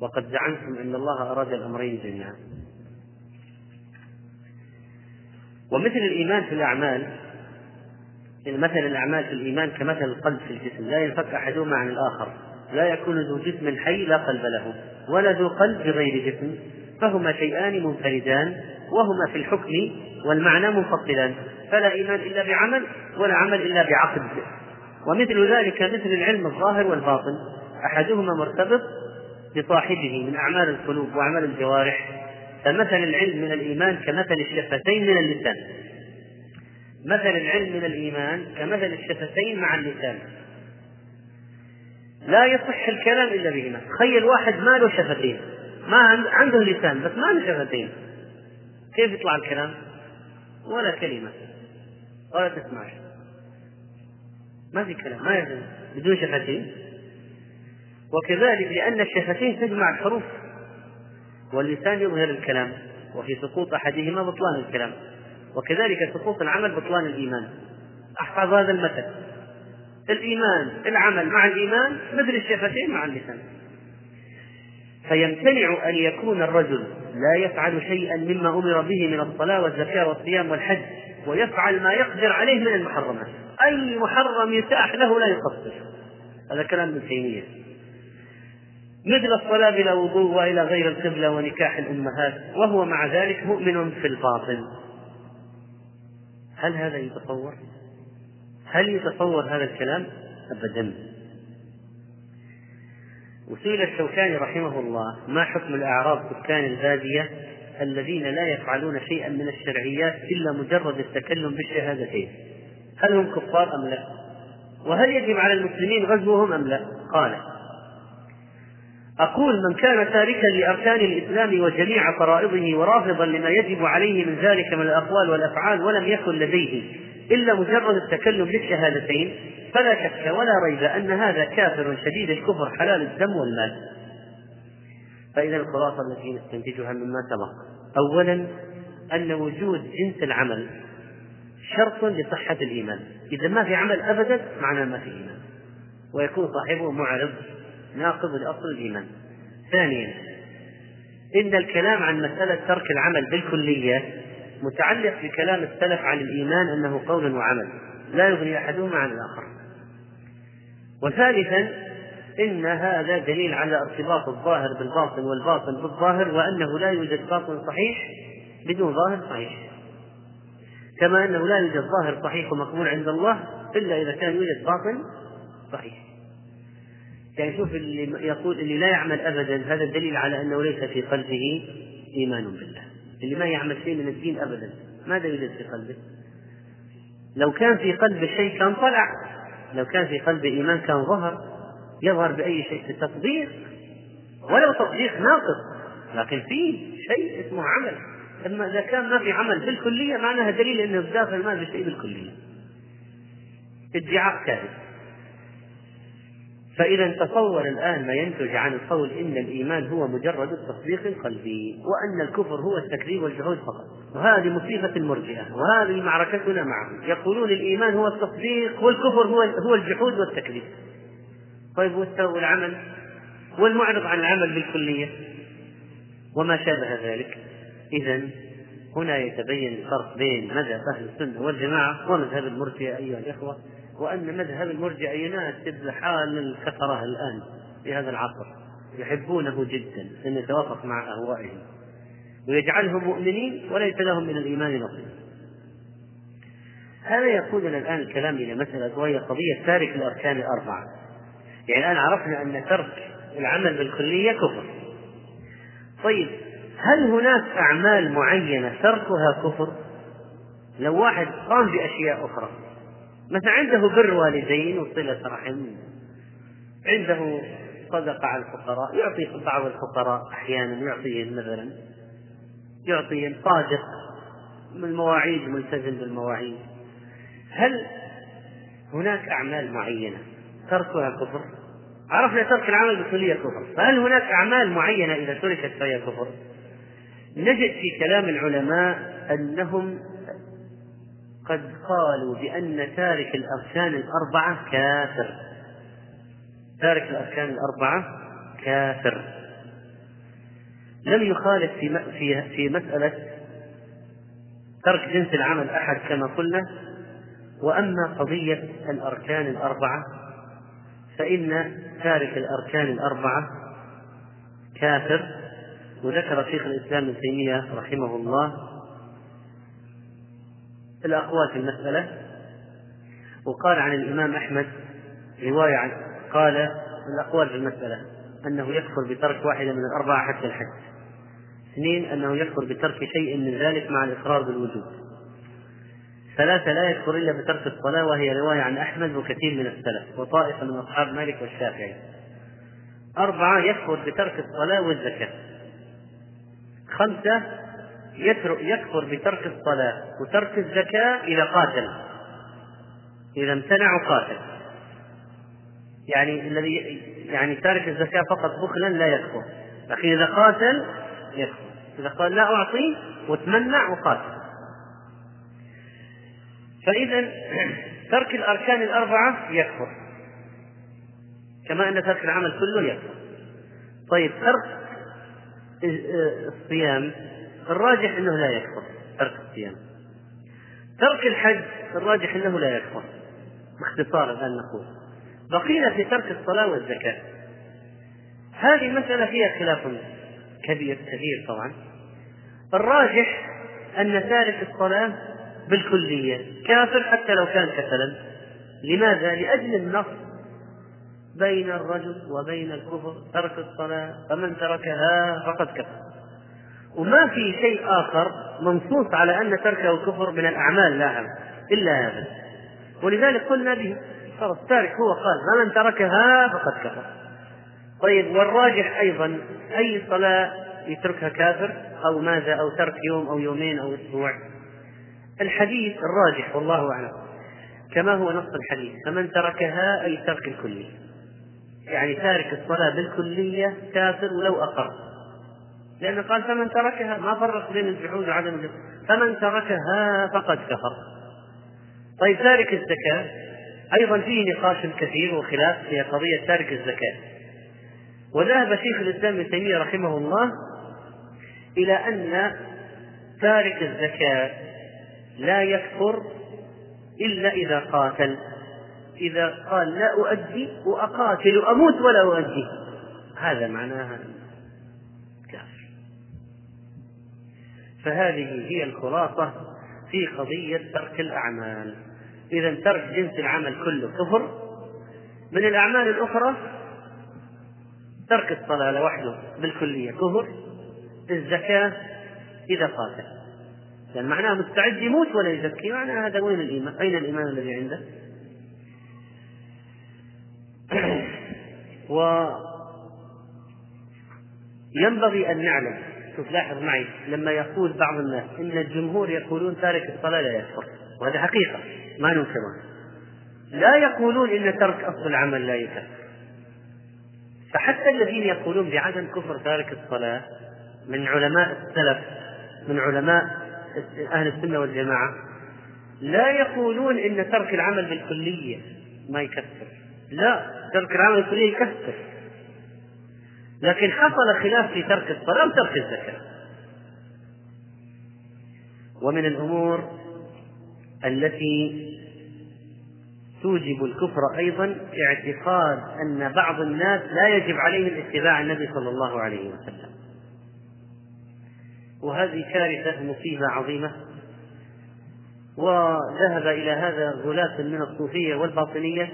وقد زعمتم أن الله أراد الأمرين جميعا. ومثل الإيمان في الأعمال مثل الأعمال في الإيمان كمثل القلب في الجسم لا ينفك أحدهما عن الآخر لا يكون ذو جسم حي لا قلب له ولا ذو قلب بغير جسم فهما شيئان منفردان وهما في الحكم والمعنى منفصلان. فلا إيمان إلا بعمل ولا عمل إلا بعقد ومثل ذلك مثل العلم الظاهر والباطن أحدهما مرتبط بصاحبه من أعمال القلوب وأعمال الجوارح فمثل العلم من الإيمان كمثل الشفتين من اللسان. مثل العلم من الإيمان كمثل الشفتين مع اللسان. لا يصح الكلام إلا بهما. تخيل واحد ما له شفتين. ما عنده لسان بس ما له شفتين. كيف يطلع الكلام؟ ولا كلمة. ولا تسمع ما في كلام ما يجوز بدون شفتين. وكذلك لأن الشفتين تجمع الحروف. واللسان يظهر الكلام وفي سقوط أحدهما بطلان الكلام. وكذلك سقوط العمل بطلان الإيمان. أحفظ هذا المثل. الإيمان العمل مع الإيمان مثل الشفتين مع اللسان. فيمتنع أن يكون الرجل لا يفعل شيئا مما أمر به من الصلاة والزكاة والصيام والحج. ويفعل ما يقدر عليه من المحرمات. أي محرم يتاح له لا يقصر. هذا كلام ابن تيمية. مثل الصلاة بلا وضوء وإلى غير القبلة ونكاح الأمهات وهو مع ذلك مؤمن في الباطن هل هذا يتصور؟ هل يتصور هذا الكلام؟ أبدا. وسئل الشوكاني رحمه الله ما حكم الأعراب سكان البادية الذين لا يفعلون شيئا من الشرعيات إلا مجرد التكلم بالشهادتين هل هم كفار أم لا؟ وهل يجب على المسلمين غزوهم أم لا؟ قال أقول من كان تاركا لأركان الإسلام وجميع فرائضه ورافضا لما يجب عليه من ذلك من الأقوال والأفعال ولم يكن لديه إلا مجرد التكلم بالشهادتين فلا شك ولا ريب أن هذا كافر شديد الكفر حلال الدم والمال فإذا الخلاصة التي نستنتجها مما سبق. أولا أن وجود جنس العمل شرط لصحة الإيمان. إذا ما في عمل أبدا معناه ما في إيمان. ويكون صاحبه معرض ناقض لأصل الإيمان. ثانيا إن الكلام عن مسألة ترك العمل بالكلية متعلق بكلام السلف عن الإيمان أنه قول وعمل. لا يغني أحدهما عن الآخر. وثالثا إن هذا دليل على ارتباط الظاهر بالباطن والباطن بالظاهر وأنه لا يوجد باطن صحيح بدون ظاهر صحيح. كما أنه لا يوجد ظاهر صحيح ومقبول عند الله إلا إذا كان يوجد باطن صحيح. يعني شوف اللي يقول اللي لا يعمل أبدا هذا دليل على أنه ليس في قلبه إيمان بالله. اللي ما يعمل شيء من الدين أبدا ماذا يوجد في قلبه؟ لو كان في قلبه شيء كان طلع لو كان في قلبه إيمان كان ظهر. يظهر بأي شيء في التطبيق ولو تطبيق ناقص لكن في شيء اسمه عمل. أما إذا كان ما في عمل بالكلية معناها دليل أنه داخل ما في شيء بالكلية. ادعاء كاذب. فإذا تصور الآن ما ينتج عن القول إن الإيمان هو مجرد التصديق القلبي وأن الكفر هو التكذيب والجحود فقط. وهذه مصيبة المرجئة وهذه معركتنا معهم. يقولون الإيمان هو التصديق والكفر هو هو الجحود والتكذيب. طيب والعمل والمعرض عن العمل بالكلية. وما شابه ذلك. إذا هنا يتبين الفرق بين مذهب أهل السنة والجماعة ومذهب المرجئة أيها الإخوة وأن مذهب المرجع يناسب حال الكفرة الآن في هذا العصر. يحبونه جدا أن يتوافق مع أهوائهم. ويجعلهم مؤمنين وليس لهم من الإيمان نصيب. هذا يقودنا الآن الكلام إلى مسألة وهي قضية تارك الأركان الأربعة. يعني الآن عرفنا أن ترك العمل بالكلية كفر. طيب هل هناك أعمال معينة تركها كفر؟ لو واحد قام بأشياء أخرى مثلا عنده بر والدين وصلة رحم عنده صدقة على الفقراء يعطي بعض الفقراء أحيانا يعطيهم مثلا يعطيهم صادق من المواعيد ملتزم بالمواعيد. هل هناك أعمال معينة تركها كفر؟ عرفنا ترك العمل بالكلية كفر، فهل هناك أعمال معينة إذا تركت فهي كفر؟ نجد في كلام العلماء أنهم قد قالوا بأن تارك الأركان الأربعة كافر. تارك الأركان الأربعة كافر. لم يخالف في في في مسألة ترك جنس العمل أحد كما قلنا. وأما قضية الأركان الأربعة فإن تارك الأركان الأربعة كافر وذكر شيخ الإسلام ابن تيمية رحمه الله الأقوال في المسألة وقال عن الإمام أحمد رواية عن قال الأقوال في المسألة أنه يكفر بترك واحدة من الأربعة حتى الحج. اثنين أنه يكفر بترك شيء من ذلك مع الإقرار بالوجود ثلاثة لا يكفر إلا بترك الصلاة وهي رواية عن أحمد وكثير من السلف وطائفة من أصحاب مالك والشافعي. أربعة يكفر بترك الصلاة والزكاة. خمسة يكفر بترك الصلاة وترك الزكاة إذا قاتل. إذا امتنع وقاتل يعني الذي يعني تارك الزكاة فقط بخلا لا يكفر. لكن إذا قاتل يكفر. إذا قال لا أعطي وتمنع وقاتل. فإذا ترك الأركان الأربعة يكفر. كما أن ترك العمل كله يكفر. طيب ترك الصيام الراجح أنه لا يكفر. ترك الصيام. ترك الحج الراجح أنه لا يكفر. باختصار الآن نقول. بقينا في ترك الصلاة والزكاة. هذه المسألة فيها خلاف كبير كبير طبعا. الراجح أن تارك الصلاة بالكلية. كافر حتى لو كان كسلا لماذا؟ لأجل النص بين الرجل وبين الكفر ترك الصلاة فمن تركها فقد كفر. وما في شيء آخر منصوص على أن تركه كفر من الأعمال لا إلا هذا ولذلك قلنا به خلاص التارك هو قال فمن تركها فقد كفر. طيب والراجح أيضا أي صلاة يتركها كافر؟ أو ماذا؟ أو ترك يوم أو يومين أو أسبوع؟ الحديث الراجح والله أعلم. كما هو نص الحديث فمن تركها أي ترك الكلي يعني تارك الصلاة بالكلية كافر ولو أقر. لأنه قال فمن تركها ما فرق بين الجحود وعدم الجحود. فمن تركها فقد كفر. طيب تارك الزكاة أيضا فيه نقاش كثير وخلاف في قضية تارك الزكاة. وذهب شيخ الإسلام ابن تيمية رحمه الله إلى أن تارك الزكاة لا يكفر إلا إذا قاتل. إذا قال لا أؤدي وأقاتل أموت ولا أؤدي. هذا معناها كافر. فهذه هي الخلاصة في قضية ترك الأعمال. إذا ترك جنس العمل كله كفر. من الأعمال الأخرى ترك الصلاة لوحده بالكلية كفر. الزكاة إذا قاتل. يعني معناه مستعد يموت ولا يزكي. معناه هذا وين الإيمان؟ أين الإيمان الذي عنده؟ وينبغي أن نعلم. شوف لاحظ معي لما يقول بعض الناس إن الجمهور يقولون تارك الصلاة لا يكفر وهذا حقيقة ما ننكرها لا يقولون إن ترك أصل العمل لا يكفر فحتى الذين يقولون بعدم كفر تارك الصلاة من علماء السلف من علماء أهل السنة والجماعة لا يقولون إن ترك العمل بالكلية ما يكفر. لا ترك العمل بالكلية يكفر. لكن حصل خلاف في ترك الصلاة وترك الزكاة. ومن الأمور التي توجب الكفر أيضا اعتقاد أن بعض الناس لا يجب عليهم اتباع النبي صلى الله عليه وسلم. وهذه كارثة مصيبة عظيمة. وذهب إلى هذا غلاة من الصوفية والباطنية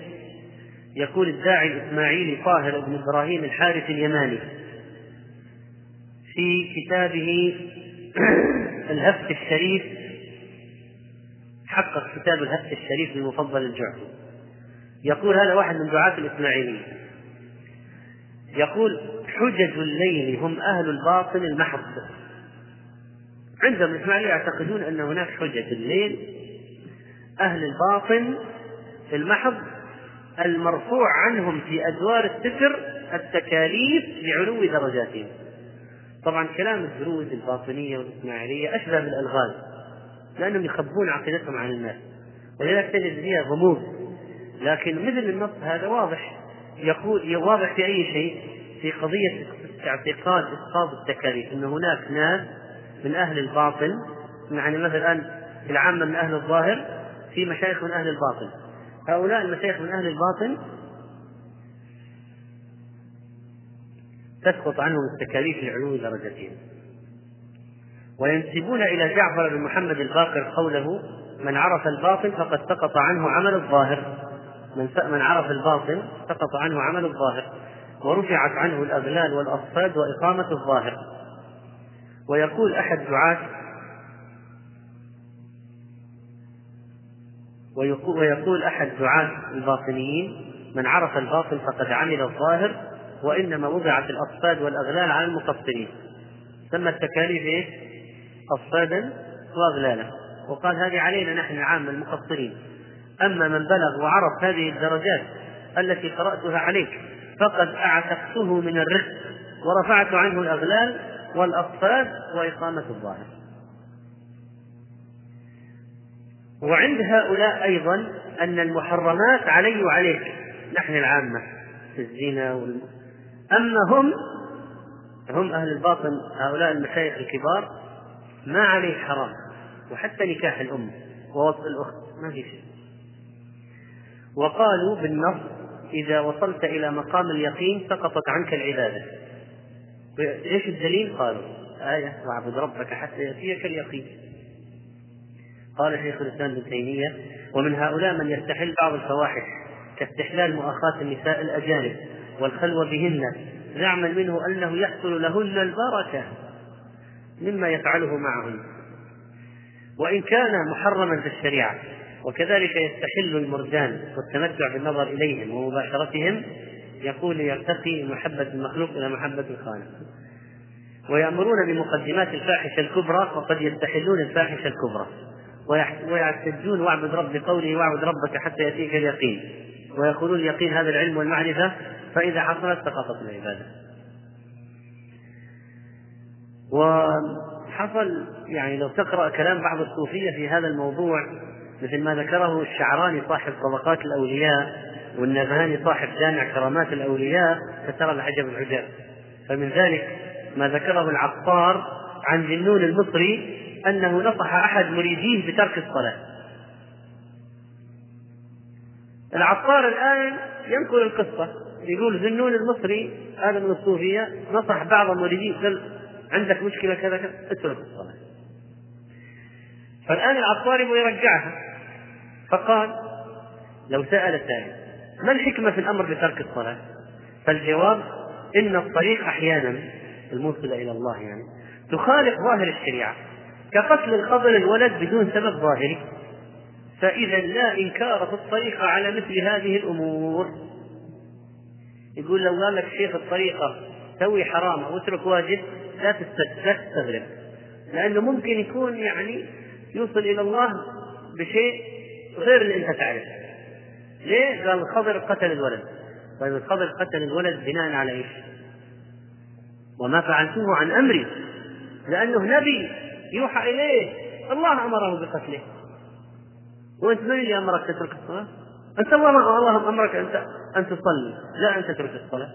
يقول الداعي الإسماعيلي طاهر بن إبراهيم الحارث اليماني في كتابه الهفت الشريف حقق كتاب الهفت الشريف للمفضل الجعفي يقول هذا واحد من دعاة الإسماعيلية يقول حجج الليل هم أهل الباطن المحض. عندهم الإسماعيلية يعتقدون أن هناك حجج الليل أهل الباطن المحض المرفوع عنهم في أدوار الستر التكاليف لعلو درجاتهم. طبعا كلام الدروز الباطنية والإسماعيلية أشبه بالألغاز لأنهم يخبون عقيدتهم عن الناس ولذلك تجد فيها غموض. لكن مثل النص هذا واضح يقول واضح في أي شيء؟ في قضية اعتقاد إسقاط التكاليف أن هناك ناس من أهل الباطن يعني مثلا العامة من أهل الظاهر في مشايخ من أهل الباطن هؤلاء المشايخ من أهل الباطن تسقط عنهم التكاليف لعلو درجتهم وينسبون إلى جعفر بن محمد الباقر قوله من عرف الباطن فقد سقط عنه عمل الظاهر. من من عرف الباطن سقط عنه عمل الظاهر ورفعت عنه الأغلال والأصفاد وإقامة الظاهر. ويقول أحد دعاة ويقول أحد دعاة الباطنيين من عرف الباطن فقد عمل الظاهر وإنما وضعت الأصفاد والأغلال على المقصرين. سمى التكاليف إيه؟ أصفادا وأغلالا. وقال هذه علينا نحن العامة المقصرين. أما من بلغ وعرف هذه الدرجات التي قرأتها عليك فقد أعتقته من الرزق ورفعت عنه الأغلال والأصفاد وإقامة الظاهر. وعند هؤلاء أيضا أن المحرمات علي وعليك نحن العامة في الزنا وال... أما هم هم أهل الباطن هؤلاء المشايخ الكبار ما عليه حرام وحتى نكاح الأم ووصف الأخت ما في شيء. وقالوا بالنص إذا وصلت إلى مقام اليقين سقطت عنك العبادة. إيش الدليل؟ قالوا آية واعبد ربك حتى يأتيك اليقين قال شيخ الإسلام ابن تيمية ومن هؤلاء من يستحل بعض الفواحش كاستحلال مؤاخاة النساء الأجانب والخلوة بهن زعما منه أنه يحصل لهن البركة مما يفعله معهن وإن كان محرما في الشريعة وكذلك يستحل المرجان والتمتع بالنظر إليهم ومباشرتهم يقول يرتقي محبة المخلوق إلى محبة الخالق. ويأمرون بمقدمات الفاحشة الكبرى وقد يستحلون الفاحشة الكبرى. ويعتدون واعبد رب بقوله واعبد ربك حتى يأتيك اليقين. ويقولون اليقين هذا العلم والمعرفة فإذا حصلت سقطت العبادة. وحصل يعني لو تقرأ كلام بعض الصوفية في هذا الموضوع مثل ما ذكره الشعراني صاحب طبقات الأولياء والنبهاني صاحب جامع كرامات الأولياء فترى العجب العجاب. فمن ذلك ما ذكره العطار عن ذنون المصري أنه نصح أحد مريديه بترك الصلاة. العطار الآن ينقل القصة. يقول ذنون المصري هذا من الصوفية نصح بعض مريديه قال عندك مشكلة كذا كذا اترك الصلاة. فالآن العطار يبغى يرجعها. فقال لو سأل سائل ما الحكمة في الأمر بترك الصلاة؟ فالجواب إن الطريق أحيانا الموصلة إلى الله يعني تخالف ظاهر الشريعة. كقتل الخضر الولد بدون سبب ظاهري. فإذا لا إنكار في الطريقة على مثل هذه الأمور. يقول لو قال لك شيخ الطريقة سوي حرام أو اترك واجب لا تستغرب. لأنه ممكن يكون يعني يوصل إلى الله بشيء غير اللي أنت تعرفه. ليه؟ قال الخضر قتل الولد. طيب الخضر قتل الولد بناء على إيش؟ وما فعلته عن أمري. لأنه نبي يوحى إليه. الله أمره بقتله. وأنت من اللي أمرك تترك الصلاة؟ أنت الله الله أمرك أن أن تصلي. لا أن تترك الصلاة.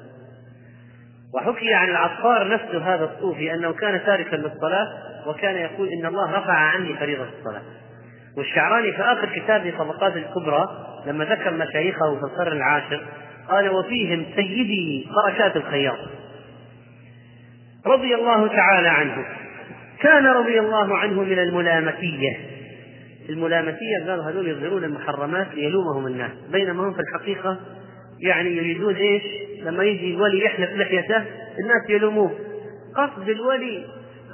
وحكي عن العطار نفسه هذا الصوفي أنه كان تاركا للصلاة وكان يقول إن الله رفع عني فريضة الصلاة. والشعراني في آخر كتابه طبقات الكبرى لما ذكر مشايخه في القرن العاشر قال وفيهم سيدي بركات الخياط رضي الله تعالى عنه. كان رضي الله عنه من الملامتية. الملامتية قالوا هذول يظهرون المحرمات ليلومهم الناس بينما هم في الحقيقة يعني يريدون إيش؟ لما يجي الولي يحلف لحيته الناس يلوموه. قصد الولي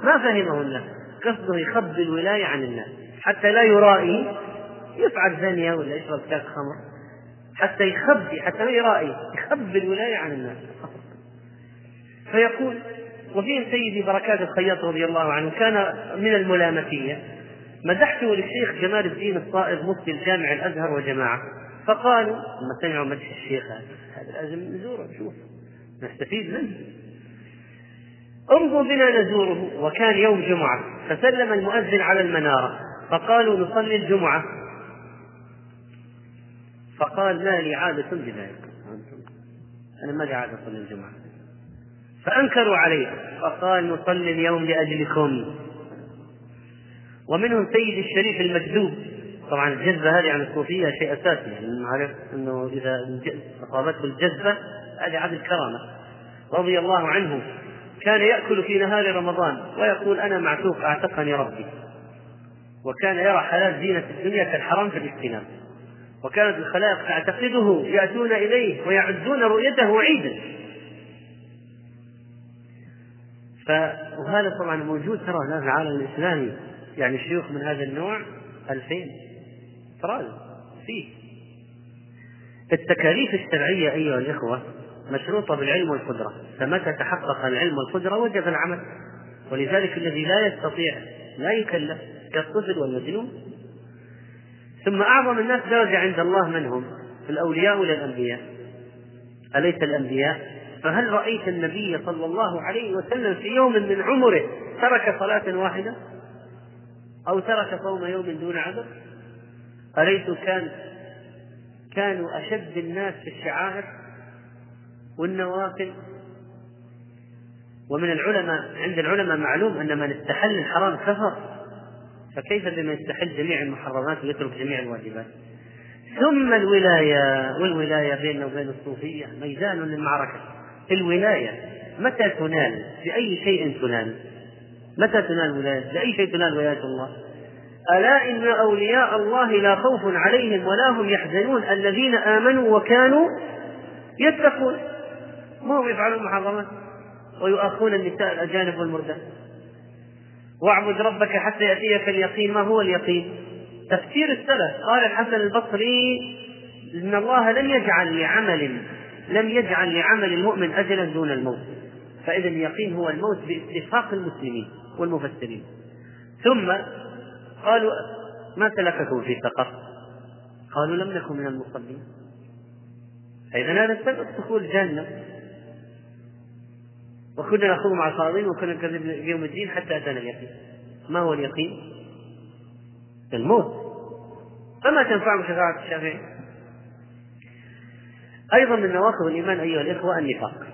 ما فهمه الناس قصده يخبي الولاية عن الناس. حتى لا يرائي يفعل زانية ولا يشرب كاس خمر حتى يخبي حتى ما يرائي يخبي الولاية عن الناس. فيقول وفيهم سيدي بركات الخياط رضي الله عنه كان من الملامتية مدحته للشيخ جمال الدين الصائغ مفتي الجامع الأزهر وجماعة فقالوا لما سمعوا مدح الشيخ هذا لازم نزوره نشوف نستفيد منه. امضوا بنا نزوره وكان يوم جمعة فسلم المؤذن على المنارة. فقالوا نصلي الجمعة. فقال ما لي عادة بذلك. أنا ما لي عادة أصلي الجمعة. فأنكروا عليه. فقال نصلي اليوم لأجلكم. ومنهم سيد الشريف المكذوب. طبعا الجذبة هذه عن الصوفية شيء أساسي. يعني أنه إذا أصابته الجذبة هذه عاد الكرامة. رضي الله عنه. كان يأكل في نهار رمضان. ويقول أنا معتوق أعتقني ربي. وكان يرى حلال زينة الدنيا كالحرام في الاجتناب. وكانت الخلائق تعتقده يأتون إليه ويعدون رؤيته عيدا وهذا طبعا موجود ترى في العالم الإسلامي. يعني شيوخ من هذا النوع ألفين. ترى فيه. التكاليف الشرعية أيها الإخوة مشروطة بالعلم والقدرة. فمتى تحقق العلم والقدرة وجب العمل. ولذلك الذي لا يستطيع لا يكلف كالطفل والمجنون ثم أعظم الناس درجة عند الله من هم؟ الأولياء ولا الأنبياء؟ أليس الأنبياء؟ فهل رأيت النبي صلى الله عليه وسلم في يوم من عمره ترك صلاة واحدة؟ أو ترك صوم يوم دون عذر؟ أليسوا كان كانوا أشد الناس في الشعائر والنوافل ومن العلماء عند العلماء معلوم أن من استحل الحرام كفر فكيف بمن يستحل جميع المحرمات ويترك جميع الواجبات؟ ثم الولاية والولاية بيننا وبين الصوفية ميدان للمعركة. الولاية متى تنال؟ بأي شيء تنال؟ متى تنال ولاية بأي شيء تنال ولاية الله؟ ألا إن أولياء الله لا خوف عليهم ولا هم يحزنون الذين آمنوا وكانوا يتقون. ما هم يفعلون محرمات ويؤخون النساء الأجانب والمردات واعبد ربك حتى يأتيك اليقين. ما هو اليقين؟ تفسير السلف. قال الحسن البصري إن الله لم يجعل لعمل لم يجعل لعمل المؤمن أجلا دون الموت. فإذا اليقين هو الموت باتفاق المسلمين والمفسرين. ثم قالوا ما سلككم في سقر؟ قالوا لم نكن من المصلين. فإذا هذا سبب دخول الجنة وكنا نخوض مع الخاضين وكنا نكذب يوم الدين حتى أتانا اليقين. ما هو اليقين؟ الموت. فما تنفعهم شفاعة الشافعي؟ أيضا من نواقض الإيمان أيها الإخوة النفاق.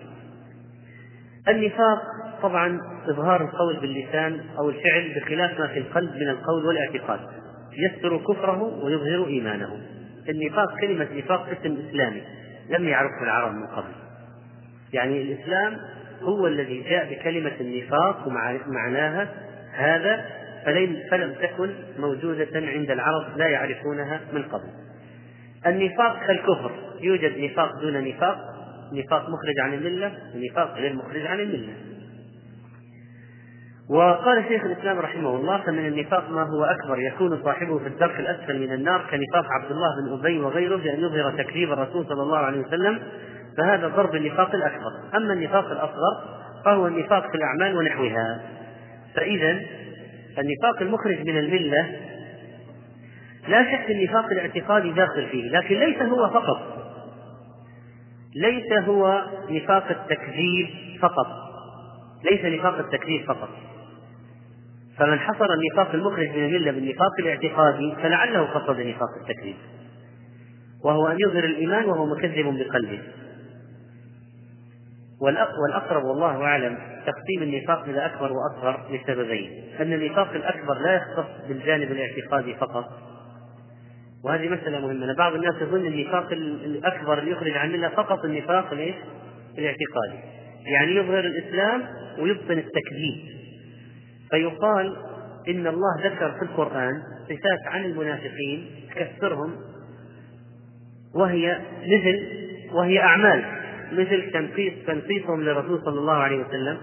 النفاق طبعا إظهار القول باللسان أو الفعل بخلاف ما في القلب من القول والاعتقاد. يستر كفره ويظهر إيمانه. النفاق كلمة نفاق اسم إسلامي. لم يعرفه العرب من قبل. يعني الإسلام هو الذي جاء بكلمة النفاق ومعناها هذا فلم تكن موجودة عند العرب لا يعرفونها من قبل. النفاق كالكفر. يوجد نفاق دون نفاق. نفاق مخرج عن الملة ونفاق غير مخرج عن الملة. وقال شيخ الإسلام رحمه الله فمن النفاق ما هو أكبر؟ يكون صاحبه في الدرك الأسفل من النار كنفاق عبد الله بن أبي وغيره بأن يظهر تكذيب الرسول صلى الله عليه وسلم فهذا ضرب النفاق الأكبر. أما النفاق الأصغر فهو النفاق في الأعمال ونحوها. فإذا النفاق المخرج من الملة لا شك النفاق الاعتقادي داخل فيه لكن ليس هو فقط. ليس هو نفاق التكذيب فقط. ليس نفاق التكذيب فقط. فمن حصر النفاق المخرج من الملة بالنفاق الاعتقادي فلعله قصد نفاق التكذيب. وهو أن يظهر الإيمان وهو مكذب بقلبه. والأقرب والله أعلم تقسيم النفاق إلى أكبر وأصغر لسببين. أن النفاق الأكبر لا يختص بالجانب الاعتقادي فقط. وهذه مسألة مهمة. بعض الناس يظن النفاق الأكبر اللي يخرج عن الملة فقط النفاق الاعتقادي. يعني يظهر الإسلام ويبطن التكذيب. فيقال إن الله ذكر في القرآن صفات عن المنافقين تكثرهم وهي مثل وهي أعمال. مثل تنقيص تنقيصهم للرسول صلى الله عليه وسلم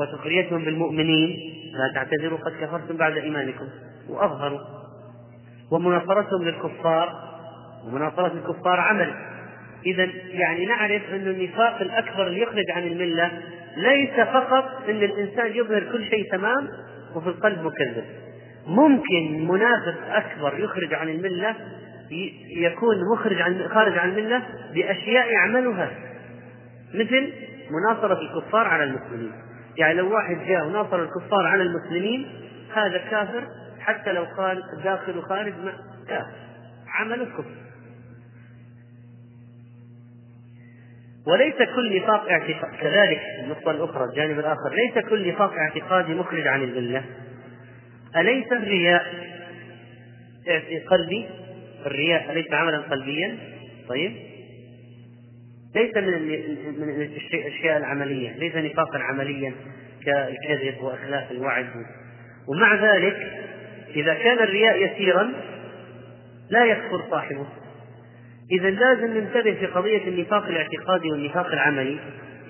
وسخريتهم بالمؤمنين لا تعتذروا قد كفرتم بعد إيمانكم وأظهروا. ومناصرتهم للكفار ومناصرة الكفار عمل. إذا يعني نعرف أن النفاق الأكبر اللي يخرج عن الملة ليس فقط أن الإنسان يظهر كل شيء تمام وفي القلب مكذب. ممكن منافق أكبر يخرج عن الملة يكون مخرج عن خارج عن الملة بأشياء يعملها. مثل مناصرة الكفار على المسلمين. يعني لو واحد جاء وناصر الكفار على المسلمين هذا كافر حتى لو قال داخل وخارج ما كافر عمل الكفر. وليس كل نفاق اعتقاد كذلك النقطة الأخرى الجانب الآخر. ليس كل نفاق اعتقادي مخرج عن الملة أليس الرياء؟ قلبي؟ الرياء أليس عملا قلبيا؟ طيب. ليس من من الأشياء العملية ليس نفاقا عمليا كالكذب وأخلاف الوعد. ومع ذلك إذا كان الرياء يسيرا لا يكفر صاحبه. اذا لازم ننتبه في قضية النفاق الاعتقادي والنفاق العملي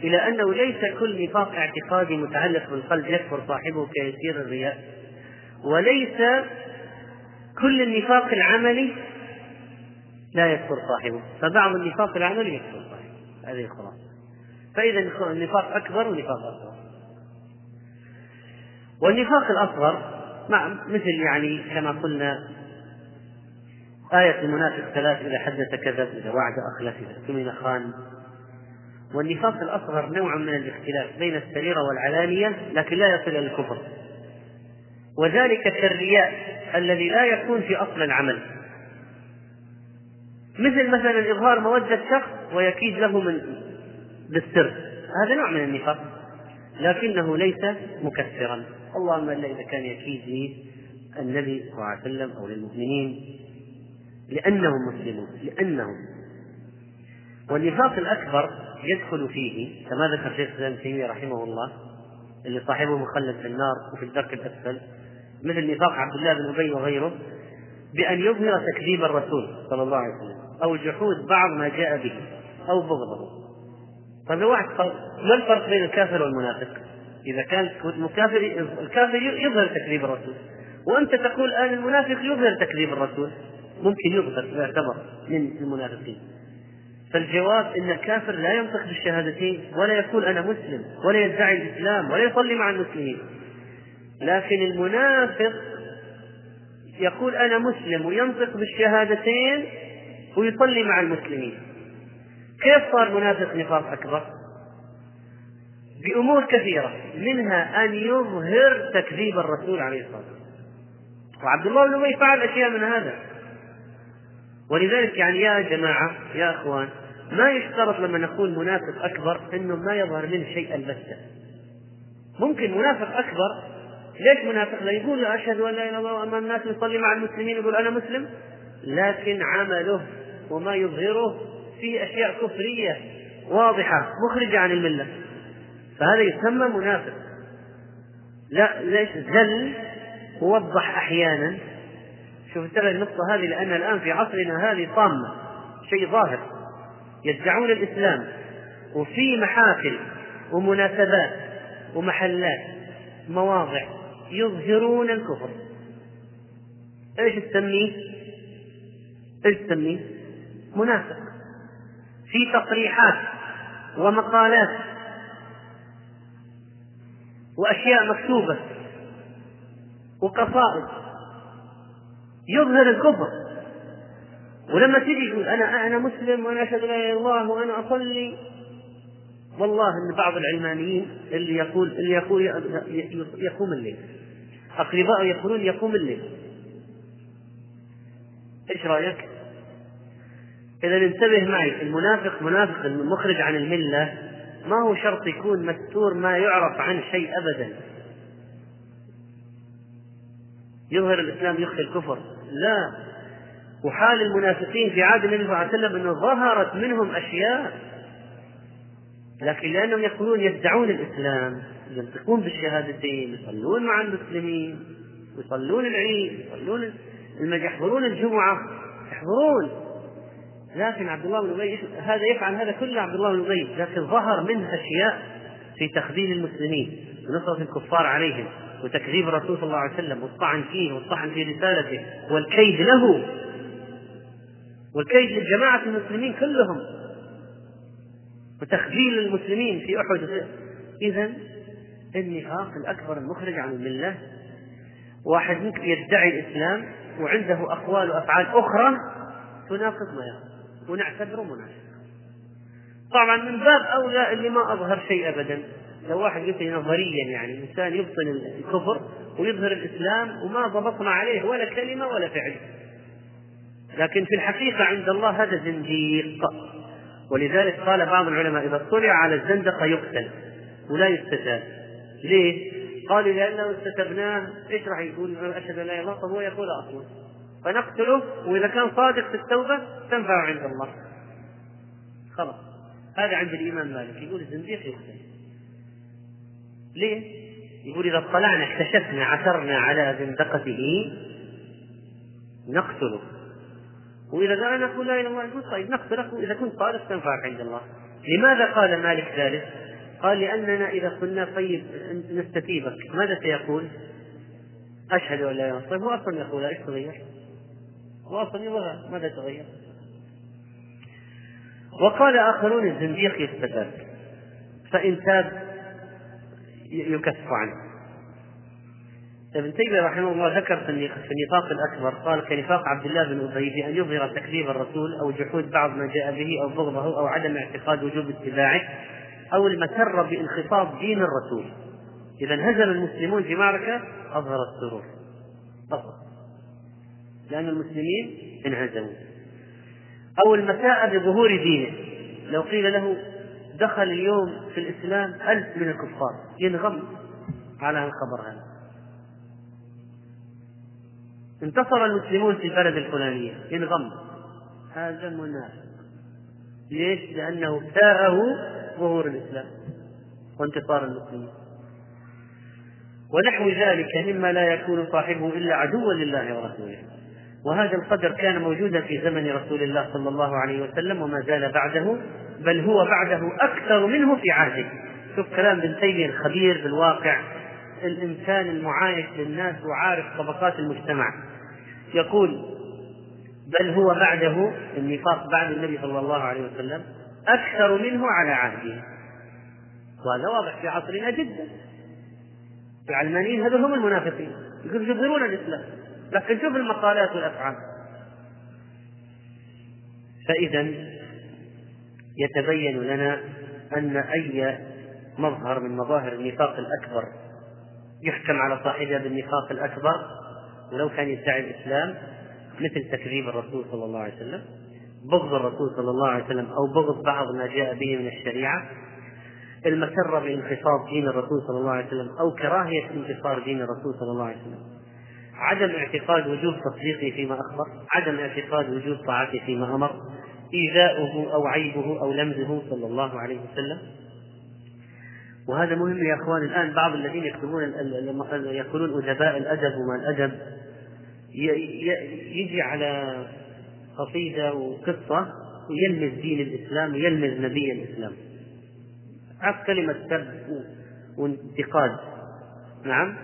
إلى أنه ليس كل نفاق اعتقادي متعلق بالقلب يكفر صاحبه كيسير الرياء. وليس كل النفاق العملي لا يكفر صاحبه. فبعض النفاق العملي يكفر صاحبه. هذه الخلاصة فإذا النفاق أكبر ونفاق أصغر. والنفاق الأصغر مع مثل يعني كما قلنا آية المنافق ثلاث إذا حدث كذب إذا وعد أخلف إذا اؤتمن خان. والنفاق الأصغر نوع من الاختلاف بين السريرة والعلانية لكن لا يصل إلى الكفر. وذلك كالرياء الذي لا يكون في أصل العمل. مثل مثلا إظهار مودة شخص ويكيد له من بالسر. هذا نوع من النفاق لكنه ليس مكفرا اللهم إلا إذا كان يكيد للنبي صلى الله عليه وسلم أو للمؤمنين لأنهم مسلمون لأنهم. والنفاق الأكبر يدخل فيه كما ذكر شيخ الاسلام تيمية رحمه الله اللي صاحبه مخلد في النار وفي الدرك الأسفل مثل نفاق عبد الله بن أبي وغيره بأن يظهر تكذيب الرسول صلى الله عليه وسلم. أو جحود بعض ما جاء به أو بغضه. طيب لو واحد ما الفرق بين الكافر والمنافق؟ إذا كان المكافر الكافر يظهر تكذيب الرسول. وأنت تقول الآن المنافق يظهر تكذيب الرسول. ممكن يظهر يعتبر من المنافقين. فالجواب إن الكافر لا ينطق بالشهادتين ولا يقول أنا مسلم ولا يدعي الإسلام ولا يصلي مع المسلمين. لكن المنافق يقول أنا مسلم وينطق بالشهادتين ويصلي مع المسلمين كيف صار منافق نفاق أكبر؟ بأمور كثيرة منها أن يظهر تكذيب الرسول عليه الصلاة والسلام وعبد الله بن أبي فعل أشياء من هذا ولذلك يعني يا جماعة يا أخوان ما يشترط لما نقول منافق أكبر أنه ما يظهر منه شيء البتة ممكن منافق أكبر ليش منافق؟ لا يقول أشهد أن لا إله إلا الله أمام الناس يصلي مع المسلمين يقول أنا مسلم لكن عمله وما يظهره فيه أشياء كفرية واضحة مخرجة عن الملة. فهذا يسمى منافق. لا ليش؟ زل ووضح أحيانا. شوف انتبه النقطة هذه لأن الآن في عصرنا هذه طامة شيء ظاهر. يدعون الإسلام وفي محافل ومناسبات ومحلات مواضع يظهرون الكفر. إيش تسميه؟ إيش تسميه؟ منافق في تصريحات ومقالات وأشياء مكتوبة وقصائد يظهر الكفر. ولما تجي يقول أنا أنا مسلم وأنا أشهد أن لا إله إلا الله وأنا أصلي والله أن بعض العلمانيين اللي يقول اللي يقول يقوم الليل. أقرباء يقولون يقوم الليل. إيش رأيك؟ إذا انتبه معي المنافق منافق المخرج عن الملة ما هو شرط يكون مستور ما يعرف عن شيء أبدا. يظهر الإسلام يخفي الكفر. لا. وحال المنافقين في عهد النبي صلى الله عليه وسلم أنه ظهرت منهم أشياء لكن لأنهم يقولون يدعون الإسلام ينطقون بالشهادتين يصلون مع المسلمين يصلون العيد يصلون يحضرون الجمعة يحضرون. لكن عبد الله بن أبي هذا يفعل هذا كله عبد الله بن أبي لكن ظهر منه أشياء في تخذيل المسلمين ونصرة الكفار عليهم وتكذيب الرسول صلى الله عليه وسلم والطعن فيه والطعن في رسالته والكيد له. والكيد لجماعة المسلمين كلهم. وتخذيل المسلمين في أحد. إذا النفاق الأكبر المخرج عن الملة. واحد ممكن يدعي الإسلام وعنده أقوال وأفعال أخرى تناقض ما يقول ونعتبره منافق. طبعا من باب أولى اللي ما أظهر شيء ابدا. لو واحد قلت نظريا يعني إنسان يبطن الكفر ويظهر الإسلام وما ضبطنا عليه ولا كلمة ولا فعل. لكن في الحقيقة عند الله هذا زنديق. ولذلك قال بعض العلماء إذا اطلع على الزندقة يقتل ولا يستتاب. ليه؟ قالوا لأنه استتبناه. إيش راح يقول؟ أشهد أن لا إله إلا الله. هو يقول أصلا. فنقتله وإذا كان صادق في التوبة تنفع عند الله خلاص هذا عند الإمام مالك يقول الزنديق يقتل ليه؟ يقول إذا اطلعنا اكتشفنا عثرنا على زندقته نقتله وإذا قال أنا أقول لا إله إلا الله طيب نقتلك وإذا كنت صادق تنفعك عند الله لماذا قال مالك ذلك؟ قال لأننا إذا قلنا طيب نستتيبك ماذا سيقول؟ أشهد أن لا إله إلا الله طيب هو أصلا يقول إيش تغير؟ واصل يبغى ماذا؟ تغير؟ وقال آخرون الزنديق يستتاب فإن تاب يكف عنه. ابن تيمية رحمه الله ذكر في النفاق الأكبر قال كنفاق عبد الله بن أبي بأن يظهر تكذيب الرسول أو جحود بعض ما جاء به أو بغضه أو عدم اعتقاد وجوب اتباعه أو المسرة بانخفاض دين الرسول. إذا انهزم المسلمون في معركة أظهر السرور. فقط. لأن المسلمين انهزموا أو المساء بظهور دينه. لو قيل له دخل اليوم في الإسلام ألف من الكفار. ينغم على الخبر هذا. انتصر المسلمون في البلد الفلانية. ينغم. هذا منافق. ليش؟ لأنه ساءه ظهور الإسلام وانتصار المسلمين. ونحو ذلك مما لا يكون صاحبه إلا عدوا لله ورسوله. وهذا القدر كان موجودا في زمن رسول الله صلى الله عليه وسلم وما زال بعده بل هو بعده أكثر منه في عهده. شوف كلام ابن تيمية الخبير بالواقع الإنسان المعايش للناس وعارف طبقات المجتمع. يقول بل هو بعده النفاق بعد النبي صلى الله عليه وسلم أكثر منه على عهده وهذا واضح في عصرنا جدا. العلمانيين هذول هم المنافقين. يظهرون الإسلام لكن شوف المقالات والأفعال. فإذا يتبين لنا أن أي مظهر من مظاهر النفاق الأكبر يحكم على صاحبها بالنفاق الأكبر ولو كان يدعي الإسلام مثل تكذيب الرسول صلى الله عليه وسلم بغض الرسول صلى الله عليه وسلم أو بغض بعض ما جاء به من الشريعة المسرة بانخفاض دين الرسول صلى الله عليه وسلم أو كراهية انتصار دين الرسول صلى الله عليه وسلم. عدم اعتقاد وجوب تصديقه فيما أخبر عدم اعتقاد وجوب طاعته فيما أمر إيذاؤه أو عيبه أو لمزه صلى الله عليه وسلم. وهذا مهم يا أخوان الآن بعض الذين يكتبون يقولون أدباء الأدب وما الأدب. يجي على قصيدة وقصة ويلمز دين الإسلام ويلمز نبي الإسلام. عف كلمة سب وانتقاد. نعم؟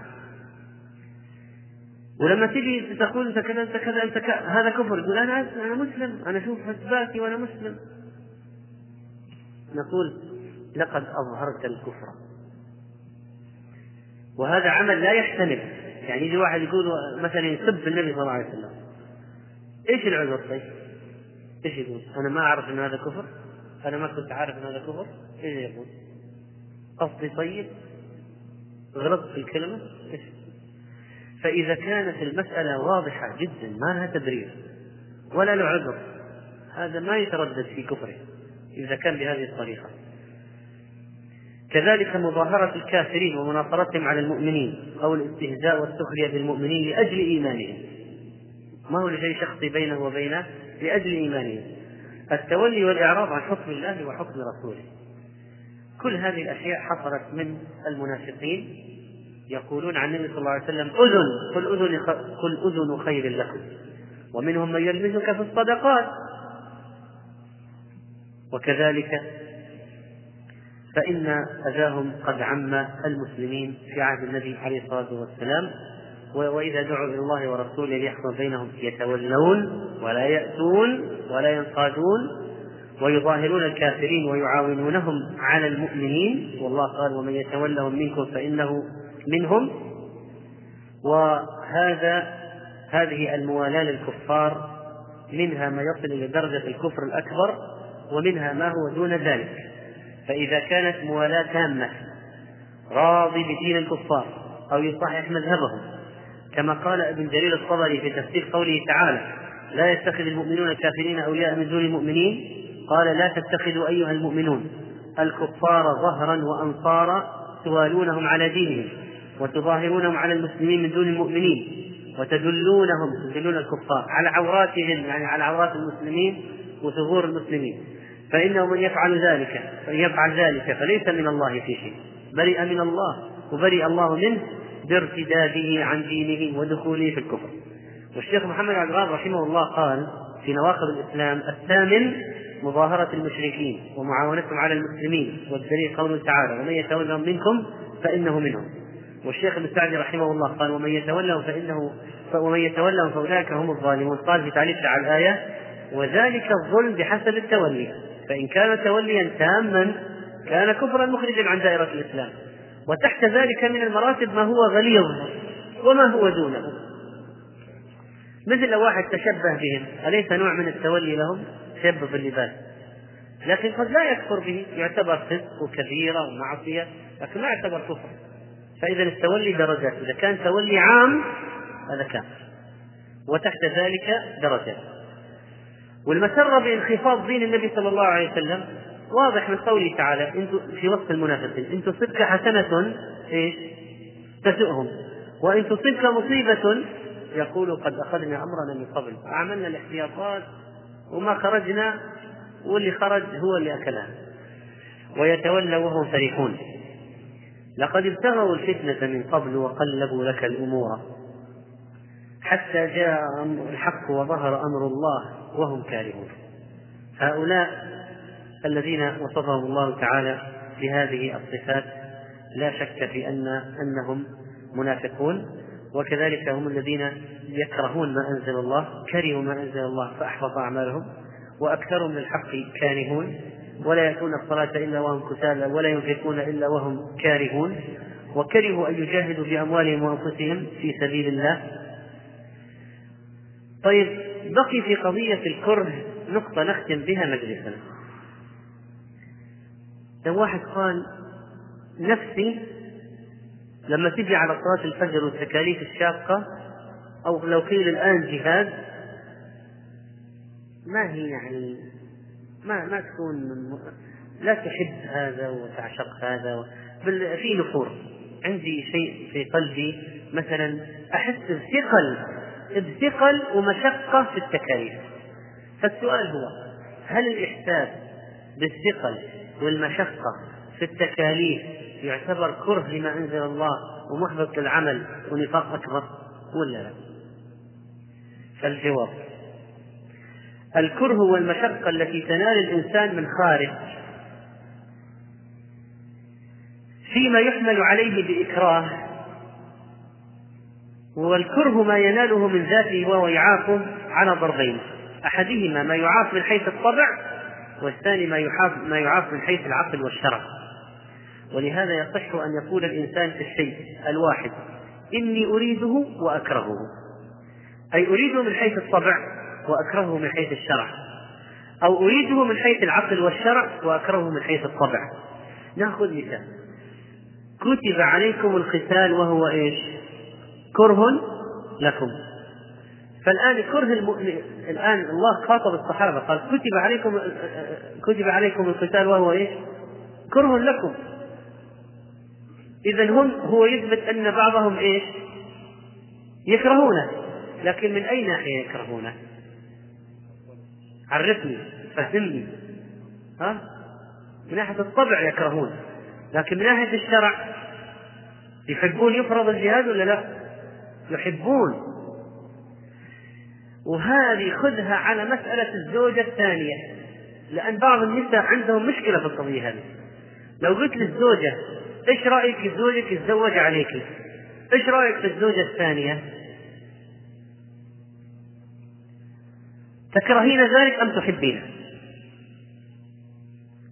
ولما تجي تقول انت كذا انت كذا انت كذا هذا كفر يقول أنا أنا مسلم أنا أشوف حسباتي وأنا مسلم نقول لقد أظهرت الكفر وهذا عمل لا يحتمل يعني يجي واحد يقول مثلا يسب النبي صلى الله عليه وسلم إيش العذر طيب؟ إيش يقول؟ أنا ما أعرف إن هذا كفر؟ أنا ما كنت عارف إن هذا كفر؟ إيش يقول؟ قصدي طيب؟ غلطت في الكلمة؟ إيش؟ فإذا كانت المسألة واضحة جدا ما لها تبرير ولا له عذر هذا ما يتردد في كفره إذا كان بهذه الطريقة. كذلك مظاهرة الكافرين ومناصرتهم على المؤمنين أو الاستهزاء والسخرية بالمؤمنين لأجل إيمانهم. ما هو لشيء شخصي بينه وبينه؟ لأجل إيمانهم. التولي والإعراض عن حكم الله وحكم رسوله. كل هذه الأشياء حصلت من المنافقين يقولون عن النبي صلى الله عليه وسلم أذن قل أذن قل أذن خير لكم. ومنهم من يلمزك في الصدقات. وكذلك فإن أذاهم قد عم المسلمين في عهد النبي عليه الصلاة والسلام وإذا دعوا إلى الله ورسوله ليحكم بينهم يتولون ولا يأتون ولا ينقادون ويظاهرون الكافرين ويعاونونهم على المؤمنين. والله قال ومن يتولهم منكم فإنه منهم وهذا هذه الموالاة للكفار منها ما يصل إلى درجة الكفر الأكبر ومنها ما هو دون ذلك. فإذا كانت موالاة تامة راضي بدين الكفار أو يصحح مذهبهم. كما قال ابن جرير الطبري في تفسير قوله تعالى لا يتخذ المؤمنون الكافرين أولياء من دون المؤمنين قال لا تتخذوا أيها المؤمنون الكفار ظهرا وأنصارا توالونهم على دينهم وتظاهرونهم على المسلمين من دون المؤمنين وتدلونهم تدلون الكفار على عوراتهم يعني على عورات المسلمين وثغور المسلمين. فإنه من يفعل ذلك يفعل ذلك فليس من الله في شيء. برئ من الله وبرئ الله منه بارتداده عن دينه ودخوله في الكفر. والشيخ محمد عبد الوهاب رحمه الله قال في نواقض الإسلام الثامن مظاهرة المشركين ومعاونتهم على المسلمين والدليل قوله تعالى ومن يتولهم منكم فإنه منهم. والشيخ ابن سعدي رحمه الله قال ومن يتولهم فإنه ومن يتولهم فأولئك هم الظالمون. قال في تعليق على الآية وذلك الظلم بحسب التولي فإن كان توليا تاما كان كفرا مخرجا عن دائرة الإسلام. وتحت ذلك من المراتب ما هو غليظ وما هو دونه. مثل لو واحد تشبه بهم أليس نوع من التولي لهم؟ تشبه باللباس لكن قد لا يكفر به يعتبر فسق وكبيرة ومعصية لكن ما يعتبر كفر. فإذا التولي درجات إذا كان تولي عام هذا كافر وتحت ذلك درجات. والمسرة بانخفاض دين النبي صلى الله عليه وسلم واضح من قوله تعالى في وصف المنافقين إن تصبك حسنة إيش؟ تسؤهم وإن تصبك مصيبة يقول قد أخذنا أمرنا من قبل. عملنا الاحتياطات وما خرجنا واللي خرج هو اللي أكلها. ويتولوا وهم فرحون. لقد ابتغوا الفتنة من قبل وقلبوا لك الأمور. حتى جاء الحق وظهر أمر الله وهم كارهون. هؤلاء الذين وصفهم الله تعالى بهذه الصفات لا شك في أن أنهم منافقون وكذلك هم الذين يكرهون ما أنزل الله كرهوا ما أنزل الله فأحبط أعمالهم وأكثرهم للحق كارهون. ولا يأتون الصلاة إلا وهم كسالى ولا ينفقون إلا وهم كارهون. وكرهوا أن يجاهدوا بأموالهم وأنفسهم في سبيل الله. طيب بقي في قضية الكره نقطة نختم بها مجلسنا. لو واحد قال نفسي لما تجي على صلاة الفجر والتكاليف الشاقة أو لو قيل الآن جهاد. ما هي يعني ما ما تكون لا تحب هذا وتعشق هذا بل في نفور عندي شيء في قلبي مثلا أحس بثقل بثقل ومشقة في التكاليف فالسؤال هو هل الإحساس بالثقل والمشقة في التكاليف يعتبر كره لما أنزل الله ومحبط للعمل ونفاق أكبر ولا لا؟ فالجواب الكره والمشقة التي تنال الإنسان من خارج. فيما يحمل عليه بإكراه. والكره ما يناله من ذاته وهو يعاق على ضربين. أحدهما ما يعاق من حيث الطبع والثاني ما يعاق ما يعاق من حيث العقل والشرع. ولهذا يصح أن يقول الإنسان في الشيء الواحد إني أريده وأكرهه. أي أريده من حيث الطبع وأكرهه من حيث الشرع. أو أريده من حيث العقل والشرع وأكرهه من حيث الطبع. نأخذ مثال. كتب عليكم القتال وهو إيش؟ كره لكم. فالآن كره المؤمن الآن الله خاطب الصحابة قال كتب عليكم كتب عليكم القتال وهو إيش؟ كره لكم. إذا هم هو يثبت أن بعضهم إيش؟ يكرهونه. لكن من أي ناحية يكرهونه؟ عرفني فهمني ها من ناحية الطبع يكرهون لكن من ناحية الشرع يحبون يفرض الجهاد ولا لا؟ يحبون وهذه خذها على مسألة الزوجة الثانية لأن بعض النساء عندهم مشكلة في القضية هذه لو قلت للزوجة إيش رأيك زوجك يتزوج عليك؟ إيش رأيك في الزوجة الثانية؟ تكرهين ذلك أم تحبينه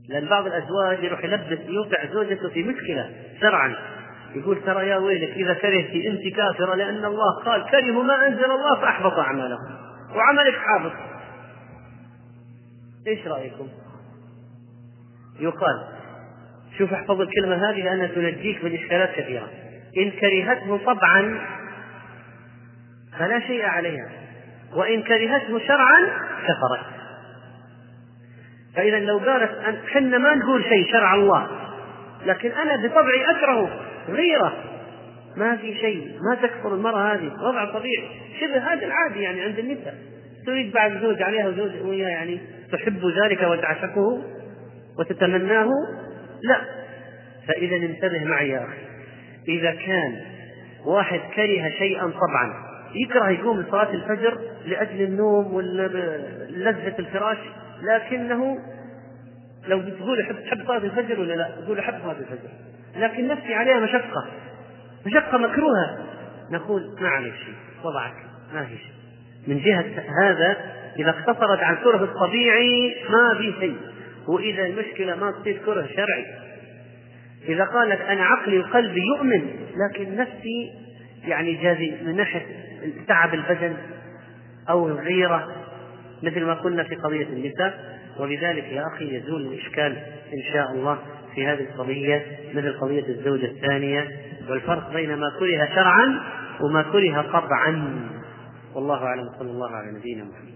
لأن بعض الأزواج يروح يلبس يوقع زوجته في مشكلة شرعا. يقول ترى يا ويلك إذا كرهتي أنت كافرة لأن الله قال كرهوا ما أنزل الله فأحبط أعمالهم وعملك حابط إيش رأيكم؟ يقال شوف احفظ الكلمة هذه لأنها تنجيك من إشكالات كثيرة. إن كرهته طبعا فلا شيء عليها. وإن كرهته شرعا كفرت. فإذا لو قالت حنا ما نقول شيء شرع الله لكن أنا بطبعي أكره غيرة. ما في شيء ما تكفر المرأة هذه وضع طبيعي. شبه هذا العادي يعني عند النساء. تريد بعد زوج عليها وزوج وياه يعني تحب ذلك وتعشقه وتتمناه؟ لا. فإذا انتبه معي يا أخي. إذا كان واحد كره شيئا طبعا يكره يقوم لصلاة الفجر لأجل النوم ولذة الفراش لكنه لو تقول أحب تحب صلاة الفجر ولا لا؟ تقول أحب صلاة الفجر. لكن نفسي عليها مشقة. مشقة مكروهة. نقول ما عليك شيء وضعك ما في شيء. من جهة هذا إذا اقتصرت على الكره الطبيعي ما في شيء. وإذا المشكلة ما تصير كره شرعي. إذا قالت أنا عقلي وقلبي يؤمن لكن نفسي يعني جاذي من ناحية تعب البدن أو الغيرة مثل ما قلنا في قضية النساء وبذلك يا أخي يزول الإشكال إن شاء الله في هذه القضية مثل قضية الزوجة الثانية. والفرق بين ما كره شرعا وما كره طبعا والله أعلم. صلى الله على نبينا محمد.